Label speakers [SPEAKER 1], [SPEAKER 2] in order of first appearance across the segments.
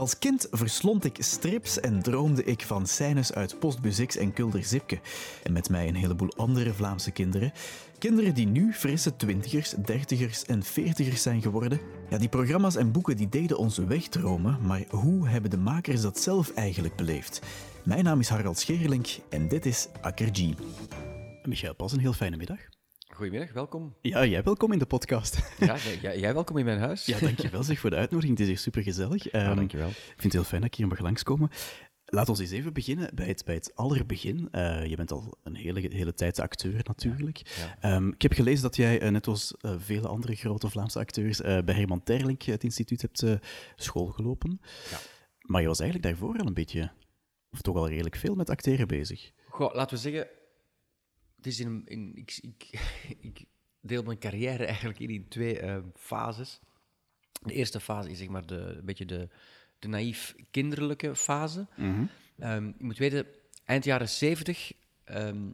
[SPEAKER 1] Als kind verslond ik strips en droomde ik van scènes uit Postbus en Kulder Zipke. En met mij een heleboel andere Vlaamse kinderen. Kinderen die nu frisse twintigers, dertigers en veertigers zijn geworden. Ja, die programma's en boeken die deden ons wegdromen, maar hoe hebben de makers dat zelf eigenlijk beleefd? Mijn naam is Harald Scherlink en dit is Akker G. Michael Pas, een heel fijne middag.
[SPEAKER 2] Goedemiddag, welkom.
[SPEAKER 1] Ja, jij welkom in de podcast.
[SPEAKER 2] Ja, jij, jij welkom in mijn huis.
[SPEAKER 1] Ja, dankjewel zeg voor de uitnodiging. Het is hier supergezellig.
[SPEAKER 2] Ja,
[SPEAKER 1] Ehm,
[SPEAKER 2] dankjewel.
[SPEAKER 1] Ik vind het heel fijn dat ik hier mag langskomen. Laat ons eens even beginnen bij het, bij het allerbegin. Eh, je bent al een hele, hele tijd acteur natuurlijk.
[SPEAKER 2] Ja.
[SPEAKER 1] Ehm, ik heb gelezen dat jij, eh, net als eh, vele andere grote Vlaamse acteurs, bij Herman Terlink, het instituut, hebt eh, school gelopen.
[SPEAKER 2] Ja.
[SPEAKER 1] Maar je was eigenlijk daarvoor al een beetje, of toch al redelijk veel met acteren bezig.
[SPEAKER 2] Goh, laten we zeggen, het is in, in, ik, ik, ik deel mijn carrière eigenlijk in, in twee eh, fases. De eerste fase is zeg maar de, een beetje de, de naïef kinderlijke fase. Ehm, je moet weten, eind jaren zeventig ehm,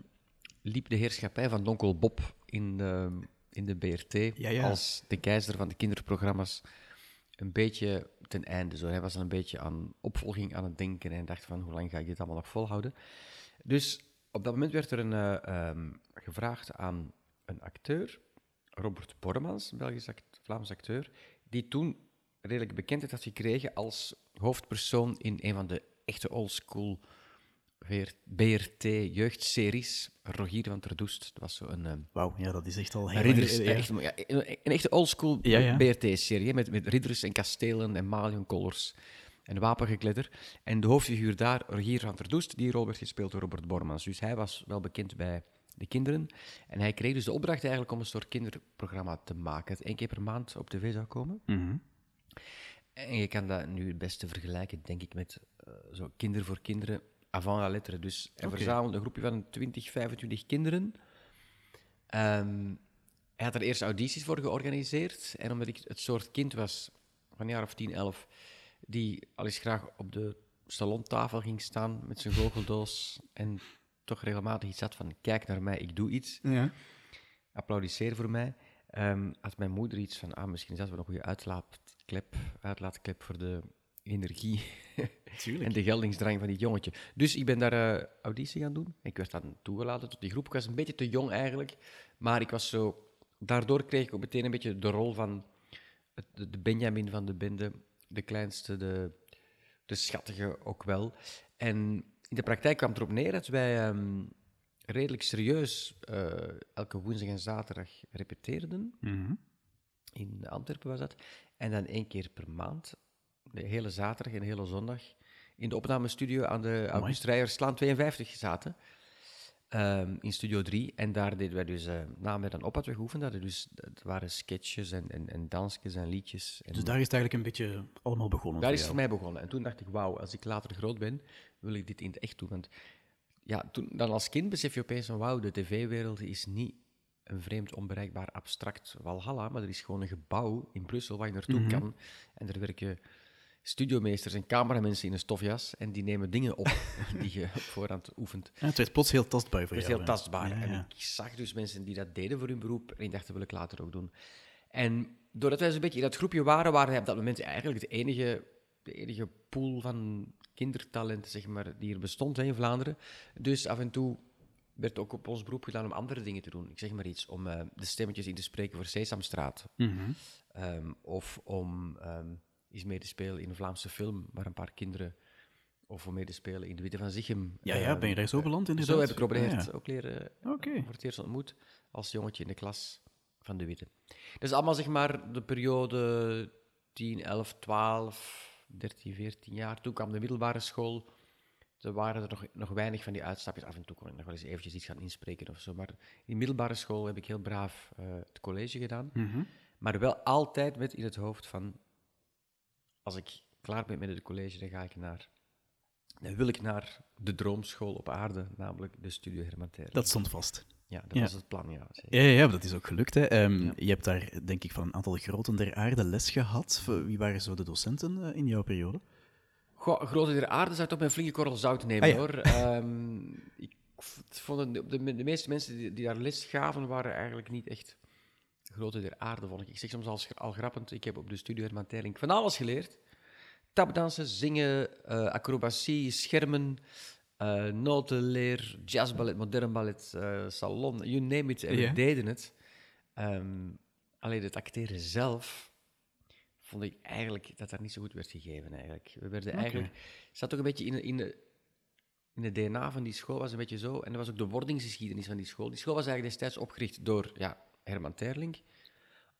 [SPEAKER 2] liep de heerschappij van Donkel Bob in de, in de BRT
[SPEAKER 1] Ja, ja.
[SPEAKER 2] als de keizer van de kinderprogramma's een beetje ten einde. Zo. Hij was dan een beetje aan opvolging aan het denken en dacht van hoe lang ga ik dit allemaal nog volhouden. Dus op dat moment werd er een, eh, ehm, gevraagd aan een acteur, Robert Bormans, een Belgisch act- Vlaams acteur, die toen redelijk bekendheid had gekregen als hoofdpersoon in een van de echte oldschool BRT-jeugdseries, Rogier van ter Doest. Dat was zo een... ehm,
[SPEAKER 1] Wauw, ja, dat is echt al heel
[SPEAKER 2] Ridders,
[SPEAKER 1] lang- ja.
[SPEAKER 2] echt, ja, een, een echte oldschool
[SPEAKER 1] Ja.
[SPEAKER 2] BRT-serie, met, met ridders en kastelen en maliënkollers en wapengekletter. En de hoofdfiguur daar, Rogier van der Doest, die rol werd gespeeld door Robert Bormans. Dus hij was wel bekend bij de kinderen. En hij kreeg dus de opdracht eigenlijk om een soort kinderprogramma te maken, dat één keer per maand op tv zou komen.
[SPEAKER 1] Mhm.
[SPEAKER 2] En je kan dat nu het beste vergelijken, denk ik, met eh, zo Kinder voor Kinderen avant la lettre. Dus hij verzamelde een groepje van 20, 25 kinderen. Ehm, hij had er eerst audities voor georganiseerd. En omdat ik het soort kind was, van een jaar of 10, 11, die al eens graag op de salontafel ging staan met zijn goocheldoos en toch regelmatig iets had van kijk naar mij, ik doe iets
[SPEAKER 1] Ja.
[SPEAKER 2] applaudisseer voor mij. Ehm, had mijn moeder iets van, ah, misschien is dat wel een goede uitlaatklep, uitlaatklep voor de energie en de geldingsdrang van dit jongetje. Dus ik ben daar eh, auditie gaan doen. Ik werd dan toegelaten tot die groep. Ik was een beetje te jong eigenlijk, maar ik was zo... Daardoor kreeg ik ook meteen een beetje de rol van het, de, de Benjamin van de bende, de kleinste, de, de schattige ook wel. En in de praktijk kwam het erop neer dat wij ehm, redelijk serieus eh, elke woensdag en zaterdag repeteerden.
[SPEAKER 1] Mhm.
[SPEAKER 2] In Antwerpen was dat. En dan één keer per maand, de hele zaterdag en de hele zondag, in de opnamestudio aan de August Rijierslaan 52 zaten. Ehm, in Studio 3. En daar deden wij dus, uh, na we dan op hadden we geoefend, hadden dus, het waren sketches en, en, en dansjes en liedjes. En
[SPEAKER 1] Dus daar is het eigenlijk een beetje allemaal begonnen.
[SPEAKER 2] daar is het voor mij begonnen. En toen dacht ik, wauw, als ik later groot ben, wil ik dit in het echt doen. Want ja, toen, dan als kind besef je opeens van, wauw, de tv-wereld is niet een vreemd, onbereikbaar, abstract walhalla, maar er is gewoon een gebouw in Brussel waar je naartoe kan. En daar werken studiomeesters en cameramensen in een stofjas en die nemen dingen op die je op voorhand oefent.
[SPEAKER 1] Ja, het werd plots heel tastbaar voor
[SPEAKER 2] is
[SPEAKER 1] jou.
[SPEAKER 2] heel tastbaar.
[SPEAKER 1] Ja,
[SPEAKER 2] En ik zag dus mensen die dat deden voor hun beroep. En ik dacht, dat wil ik later ook doen. En doordat wij zo'n beetje in dat groepje waren, waren wij op dat moment eigenlijk de enige, de enige pool van kindertalenten, zeg maar, die er bestond hè, in Vlaanderen. Dus af en toe werd ook op ons beroep gedaan om andere dingen te doen. Ik zeg maar iets, om eh, de stemmetjes in te spreken voor Sesamstraat. Ehm, of om ehm eens mee te spelen in een Vlaamse film, waar een paar kinderen... Of om mee te spelen in De Witte van Zichem.
[SPEAKER 1] Ja, ja,
[SPEAKER 2] Ehm,
[SPEAKER 1] ben je daar zo beland inderdaad?
[SPEAKER 2] zo heb ik Robert
[SPEAKER 1] ja.
[SPEAKER 2] ook leren
[SPEAKER 1] Oké.
[SPEAKER 2] voor het eerst ontmoet als jongetje in de klas van de Witte. Dat is allemaal zeg maar de periode 10, 11, 12, 13, 14 jaar. Toen kwam de middelbare school. Er waren er nog, nog weinig van die uitstapjes. Af en toe kon ik nog wel eens eventjes iets gaan inspreken of zo. Maar in de middelbare school heb ik heel braaf eh, het college gedaan.
[SPEAKER 1] Mhm.
[SPEAKER 2] Maar wel altijd met in het hoofd van... Als ik klaar ben met het college, dan ga ik naar... Dan wil ik naar de droomschool op aarde, namelijk de Studio Herman Terling.
[SPEAKER 1] Dat stond vast.
[SPEAKER 2] Ja, dat
[SPEAKER 1] Ja.
[SPEAKER 2] was het plan, ja. zeker.
[SPEAKER 1] Ja, ja, dat is ook gelukt. Hè. Ehm, Je hebt daar, denk ik, van een aantal groten der aarde les gehad. Wie waren zo de docenten eh, in jouw periode?
[SPEAKER 2] Goh, Grote der Aarde zou ik toch met een flinke korrel zout nemen,
[SPEAKER 1] Ah, ja.
[SPEAKER 2] hoor. Ehm, ik vond de, de meeste mensen die, die daar les gaven, waren eigenlijk niet echt grote der aarde, vond ik. Ik zeg soms al, al grappend, ik heb op de studio Herman Terling van alles geleerd. Tapdansen, zingen, uh, acrobatie, schermen, uh, notenleer, jazzballet, modern ballet, uh, salon, you name it. En we deden het. Um, alleen het acteren zelf vond ik eigenlijk dat dat niet zo goed werd gegeven. Eigenlijk. We werden okay. eigenlijk... zat ook een beetje in, in de in het DNA van die school was een beetje zo. En dat was ook de wordingsgeschiedenis van die school. Die school was eigenlijk destijds opgericht door ja, Herman Terling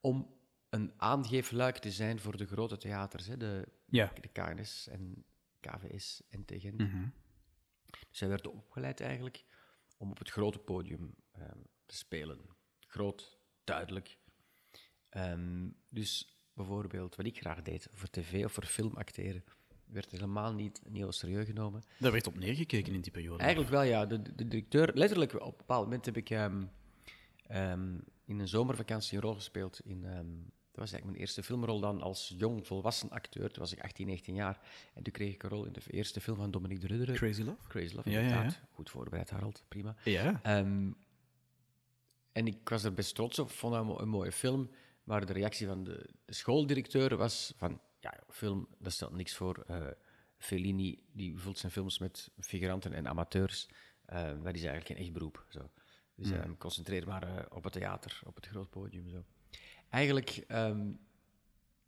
[SPEAKER 2] om een aangeefluik te zijn voor de grote theaters. Hè, de, ja. de KNS en KVS en tegen. Mm -hmm. Dus zij werden opgeleid eigenlijk om op het grote podium um, te spelen. Groot, duidelijk. Um, dus bijvoorbeeld wat ik graag deed, voor tv of voor film acteren, werd helemaal niet, niet heel serieus genomen.
[SPEAKER 1] Daar werd op neergekeken in die periode?
[SPEAKER 2] Eigenlijk wel, ja. De, de directeur, letterlijk op een bepaald moment heb ik um, in een zomervakantie een rol gespeeld in... Um, dat was eigenlijk mijn eerste filmrol dan als jong volwassen acteur. Toen was ik 18, 19 jaar. En toen kreeg ik een rol in de eerste film van Dominique de Rudderen.
[SPEAKER 1] Crazy Love?
[SPEAKER 2] Crazy Love, ja, inderdaad. Ja, ja. Goed voorbereid, Harold. Prima.
[SPEAKER 1] Ja.
[SPEAKER 2] en ik was er best trots op. vond het een, een mooie film. Maar de reactie van de, de schooldirecteur was van ja, film, dat stelt niks voor. Uh, Fellini die vult zijn films met figuranten en amateurs. Uh, dat is eigenlijk geen echt beroep. Zo. Dus mm. concentreer maar op het theater, op het groot podium. Zo. Eigenlijk, um,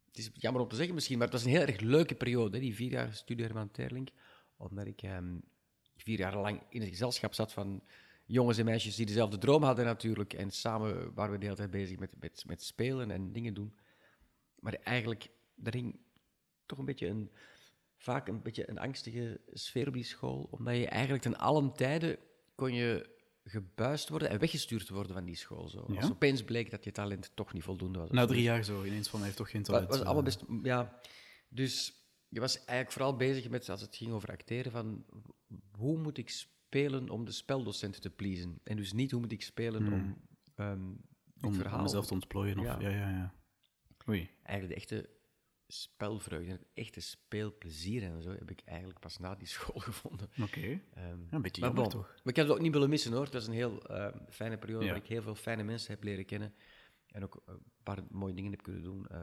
[SPEAKER 2] het is jammer om te zeggen misschien, maar het was een heel erg leuke periode, die vier jaar studie Herman Terling. Omdat ik um, vier jaar lang in het gezelschap zat van jongens en meisjes die dezelfde droom hadden natuurlijk. En samen waren we de hele tijd bezig met, met, met spelen en dingen doen. Maar eigenlijk, er hing toch een beetje een, vaak een beetje een angstige sfeer op die school. Omdat je eigenlijk ten allen tijden kon je gebuist worden en weggestuurd worden van die school. Zo. Als opeens bleek dat je talent toch niet voldoende was.
[SPEAKER 1] Na drie jaar zo, ineens van, hij heeft toch geen talent.
[SPEAKER 2] Was, was allemaal best, ja. Dus je was eigenlijk vooral bezig met, als het ging over acteren, van hoe moet ik spelen om de speldocenten te pleasen? En dus niet hoe moet ik spelen hmm. om um,
[SPEAKER 1] om, mezelf te ontplooien. Of, ja. ja, ja, ja. Oei.
[SPEAKER 2] Eigenlijk de echte spelvreugde, het echte speelplezier en zo, heb ik eigenlijk pas na die school gevonden.
[SPEAKER 1] Oké, okay. um, een beetje jammer bon, toch?
[SPEAKER 2] Maar ik heb het ook niet willen missen hoor. Het was een heel uh, fijne periode waar ik heel veel fijne mensen heb leren kennen. En ook een paar mooie dingen heb kunnen doen. Uh,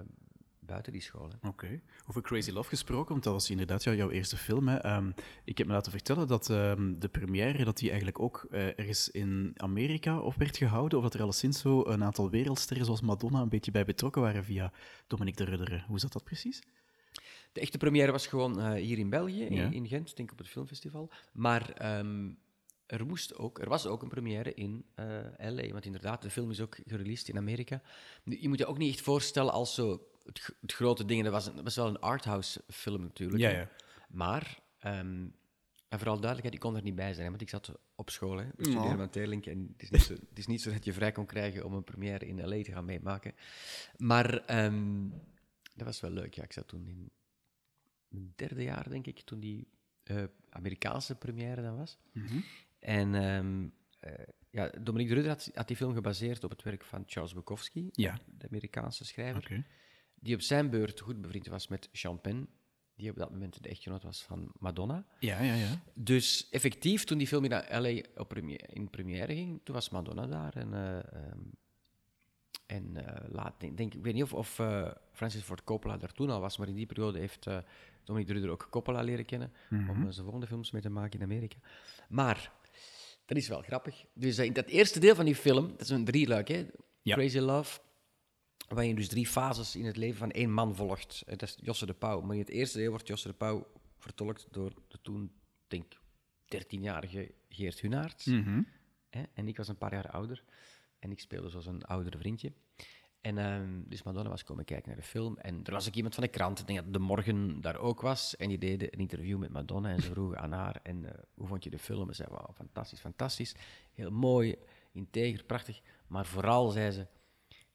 [SPEAKER 2] buiten die school.
[SPEAKER 1] Oké. Over Crazy Love gesproken, want dat was inderdaad jouw eerste film. Hè. Um, ik heb me laten vertellen dat um, de première dat die eigenlijk ook uh, ergens in Amerika op werd gehouden, of dat er alleszins zo een aantal wereldsterren zoals Madonna een beetje bij betrokken waren via Dominique de Rudderen. Hoe zat dat precies?
[SPEAKER 2] De echte première was gewoon uh, hier in België, in, in, Gent, denk ik op het filmfestival. Maar um, er, moest ook, er was ook een première in uh, LA, want inderdaad, de film is ook gereleased in Amerika. Je moet je ook niet echt voorstellen als zo het, het, grote ding. Dat was, een, was wel een arthouse film natuurlijk.
[SPEAKER 1] Ja, ja.
[SPEAKER 2] Maar, um, en vooral duidelijkheid, ik kon er niet bij zijn, want ik zat op school. Hè, bij oh. en het is, niet zo, het is niet zo dat je vrij kon krijgen om een première in L.A. te gaan meemaken. Maar um, dat was wel leuk. Ja, ik zat toen in mijn derde jaar, denk ik, toen die uh, Amerikaanse première dan was. Mm -hmm. En um, uh, ja, Dominique de Rudder had, had, die film gebaseerd op het werk van Charles Bukowski,
[SPEAKER 1] ja.
[SPEAKER 2] de Amerikaanse schrijver. Okay die op zijn beurt goed bevriend was met Champagne, die op dat moment de echtgenoot was van Madonna.
[SPEAKER 1] Ja, ja, ja.
[SPEAKER 2] Dus effectief, toen die film in LA op première, in première ging, toen was Madonna daar. En, uh, um, en uh, laat, denk, denk, ik weet niet of, of uh, Francis Ford Coppola daar toen al was, maar in die periode heeft uh, Dominique Druder ook Coppola leren kennen mm -hmm. om zijn volgende films mee te maken in Amerika. Maar, dat is wel grappig. Dus in dat eerste deel van die film, dat is een drieluik, hè? Ja. Crazy Love, waarin je dus drie fases in het leven van één man volgt. Dat is Josse de Pauw. Maar in het eerste deel wordt Josse de Pauw vertolkt door de toen, denk 13-jarige Geert Hunaert.
[SPEAKER 1] Mm
[SPEAKER 2] En ik was een paar jaar ouder. En ik speelde zoals een oudere vriendje. En um, dus Madonna was komen kijken naar de film. En er was ook iemand van de krant, ik denk dat De Morgen daar ook was. En die deden een interview met Madonna. En ze vroegen aan haar, en, uh, hoe vond je de film? En ze zei, wow, fantastisch, fantastisch. Heel mooi, integer, prachtig. Maar vooral, zei ze,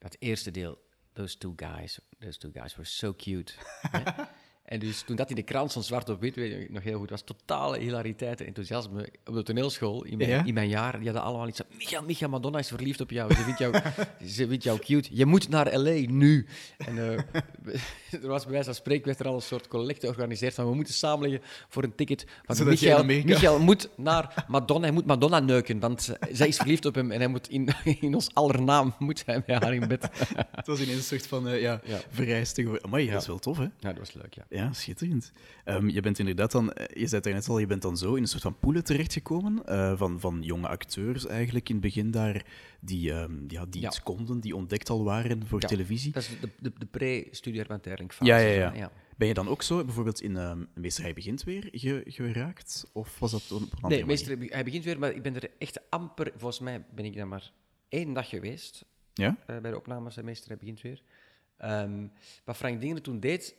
[SPEAKER 2] dat eerste deel, those two guys, those two guys were so cute. En dus toen dat in de krant stond, zwart op wit, weet ik nog heel goed, was totale hilariteit en enthousiasme op de toneelschool in mijn,
[SPEAKER 1] Ja?
[SPEAKER 2] in mijn jaar. Die hadden allemaal iets van, Micha, Micha, Madonna is verliefd op jou. Ze vindt jou, ze vindt jou cute. Je moet naar L.A. nu. En eh, er was bij wijze van spreken werd er al een soort collecte georganiseerd van we moeten samenleggen voor een ticket. Want Michael, Michael moet naar Madonna, hij moet Madonna neuken, want zij is verliefd op hem en hij moet in, in ons aller naam moet hij met haar in bed.
[SPEAKER 1] Het was ineens een soort van uh, ja,
[SPEAKER 2] Ja.
[SPEAKER 1] Maar
[SPEAKER 2] Ja.
[SPEAKER 1] dat is wel tof, hè?
[SPEAKER 2] Ja, dat was leuk, ja.
[SPEAKER 1] Ja, schitterend. Ehm, je bent inderdaad dan, eh, je zei het net al, je bent dan zo in een soort van poelen terechtgekomen eh, van, van jonge acteurs eigenlijk in het begin daar, die, ehm, ja, die
[SPEAKER 2] Ja.
[SPEAKER 1] iets konden, die ontdekt al waren voor
[SPEAKER 2] Ja.
[SPEAKER 1] televisie.
[SPEAKER 2] Dat is de, de, de pre-studie Herman Terling
[SPEAKER 1] Ja, ja, ja.
[SPEAKER 2] ja.
[SPEAKER 1] Ben je dan ook zo bijvoorbeeld in ehm Meester Hij Begint Weer ge- geraakt? Of was dat op een andere
[SPEAKER 2] Nee, meester, hij begint weer, maar ik ben er echt amper... Volgens mij ben ik daar maar één dag geweest
[SPEAKER 1] Ja?
[SPEAKER 2] eh, bij de opnames van Meester, hij begint weer. Ehm, wat Frank Dingen toen deed,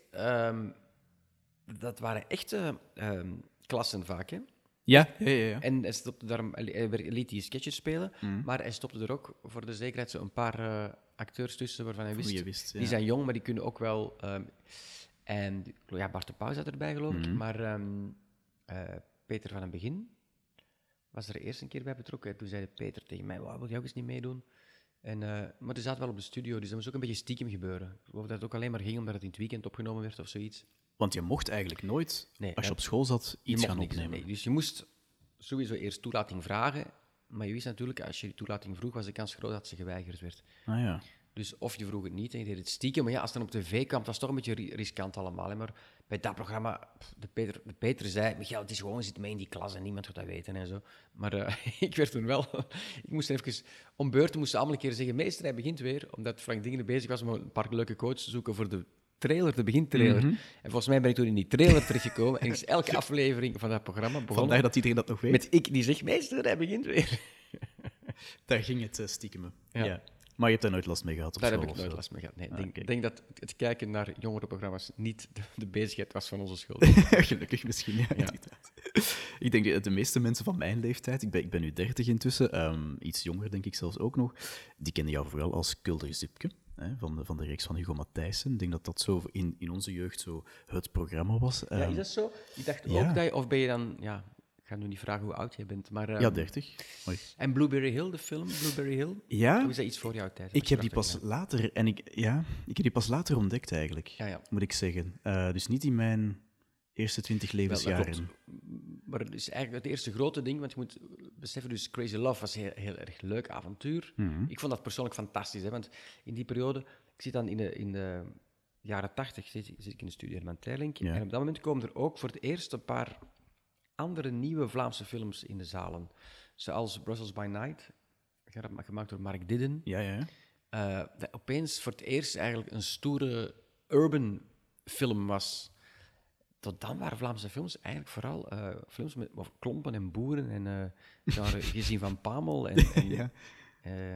[SPEAKER 2] dat waren echte ehm, klassen vaak, hè.
[SPEAKER 1] Ja, ja, ja. ja.
[SPEAKER 2] En hij, stopte daarom, hij hij liet die sketches spelen,
[SPEAKER 1] Mm.
[SPEAKER 2] maar hij stopte er ook voor de zekerheid zo een paar eh, acteurs tussen waarvan hij wist...
[SPEAKER 1] je wist. Ja.
[SPEAKER 2] Die zijn jong, maar die kunnen ook wel... ehm, en ja, Bart de Pauw zat erbij, geloof ik.
[SPEAKER 1] Mhm.
[SPEAKER 2] Maar ehm, eh, Peter van het begin was er eerst een keer bij betrokken. En toen zei Peter tegen mij, "Wauw, wil jij ook eens niet meedoen? En, eh, maar die zaten wel op de studio, dus dat moest ook een beetje stiekem gebeuren. Ik geloof dat het ook alleen maar ging omdat het in het weekend opgenomen werd of zoiets.
[SPEAKER 1] Want je mocht eigenlijk nooit,
[SPEAKER 2] Nee,
[SPEAKER 1] als je
[SPEAKER 2] hè,
[SPEAKER 1] op school zat, iets gaan
[SPEAKER 2] niks,
[SPEAKER 1] opnemen.
[SPEAKER 2] nee. Dus je moest sowieso eerst toelating vragen. Maar je wist natuurlijk, als je die toelating vroeg, was de kans groot dat ze geweigerd werd.
[SPEAKER 1] Ah ja.
[SPEAKER 2] Dus of je vroeg het niet en je deed het stiekem. Maar ja, als het dan op tv kwam, dat was toch een beetje ri- riskant allemaal. Hè. Maar bij dat programma, de Peter, de Peter zei, Michael, het is gewoon, zit mee in die klas en niemand gaat dat weten en zo. Maar eh, ik werd toen wel... ik moest even... Om beurten moesten allemaal een keer zeggen, meester, hij begint weer. Omdat Frank Dingen bezig was om een paar leuke quotes te zoeken voor de trailer, de begintrailer. En volgens mij ben ik toen in die trailer terechtgekomen. en is elke aflevering van dat programma begonnen
[SPEAKER 1] Vandaar dat iedereen dat nog weet.
[SPEAKER 2] met ik die zegt, meester, hij begint weer.
[SPEAKER 1] Daar ging het uh, stiekem.
[SPEAKER 2] Ja.
[SPEAKER 1] Ja. Maar je hebt daar nooit last mee gehad op
[SPEAKER 2] Daar heb ik
[SPEAKER 1] of
[SPEAKER 2] nooit
[SPEAKER 1] zo?
[SPEAKER 2] last mee gehad. Nee, ik
[SPEAKER 1] Ah,
[SPEAKER 2] denk,
[SPEAKER 1] oké.
[SPEAKER 2] denk dat het kijken naar jongerenprogramma's niet de, de bezigheid was van onze school.
[SPEAKER 1] Gelukkig misschien, ja. Ik denk dat de meeste mensen van mijn leeftijd, ik ben, ik ben nu 30 intussen, ehm, iets jonger denk ik zelfs ook nog, die kennen jou vooral als Kulder Zipke. Hè, van, de, van de reeks van Hugo Matthijssen. Ik denk dat dat zo in, in onze jeugd zo het programma was.
[SPEAKER 2] Ja,
[SPEAKER 1] Ehm,
[SPEAKER 2] is dat zo? Ik dacht
[SPEAKER 1] ja.
[SPEAKER 2] ook dat je, of ben je dan, ja, ik ga nu niet vragen hoe oud jij bent, maar... ehm,
[SPEAKER 1] ja, 30. Mooi.
[SPEAKER 2] En Blueberry Hill, de film Blueberry Hill?
[SPEAKER 1] Ja,
[SPEAKER 2] Hoe is dat iets voor jouw tijd?
[SPEAKER 1] ik heb die pas later, en ik, ja, ik heb die pas later ontdekt eigenlijk,
[SPEAKER 2] Ja, ja.
[SPEAKER 1] moet ik zeggen. Eh, dus niet in mijn eerste 20 levensjaren.
[SPEAKER 2] Maar het is eigenlijk het eerste grote ding, want je moet beseffen, dus Crazy Love was heel, heel erg leuk avontuur.
[SPEAKER 1] Mhm.
[SPEAKER 2] Ik vond dat persoonlijk fantastisch, hè, want in die periode, ik zit dan in de, in de jaren tachtig, zit, zit ik in de studie Herman Terlink,
[SPEAKER 1] Ja.
[SPEAKER 2] en op dat moment komen er ook voor het eerst een paar andere nieuwe Vlaamse films in de zalen. Zoals Brussels by Night, gemaakt door Mark Didden.
[SPEAKER 1] Ja, ja.
[SPEAKER 2] eh, dat opeens voor het eerst eigenlijk een stoere urban film was. Tot dan waren Vlaamse films eigenlijk vooral eh, films met of klompen en boeren en eh genre gezien van Pamel en, en,
[SPEAKER 1] Ja.
[SPEAKER 2] eh,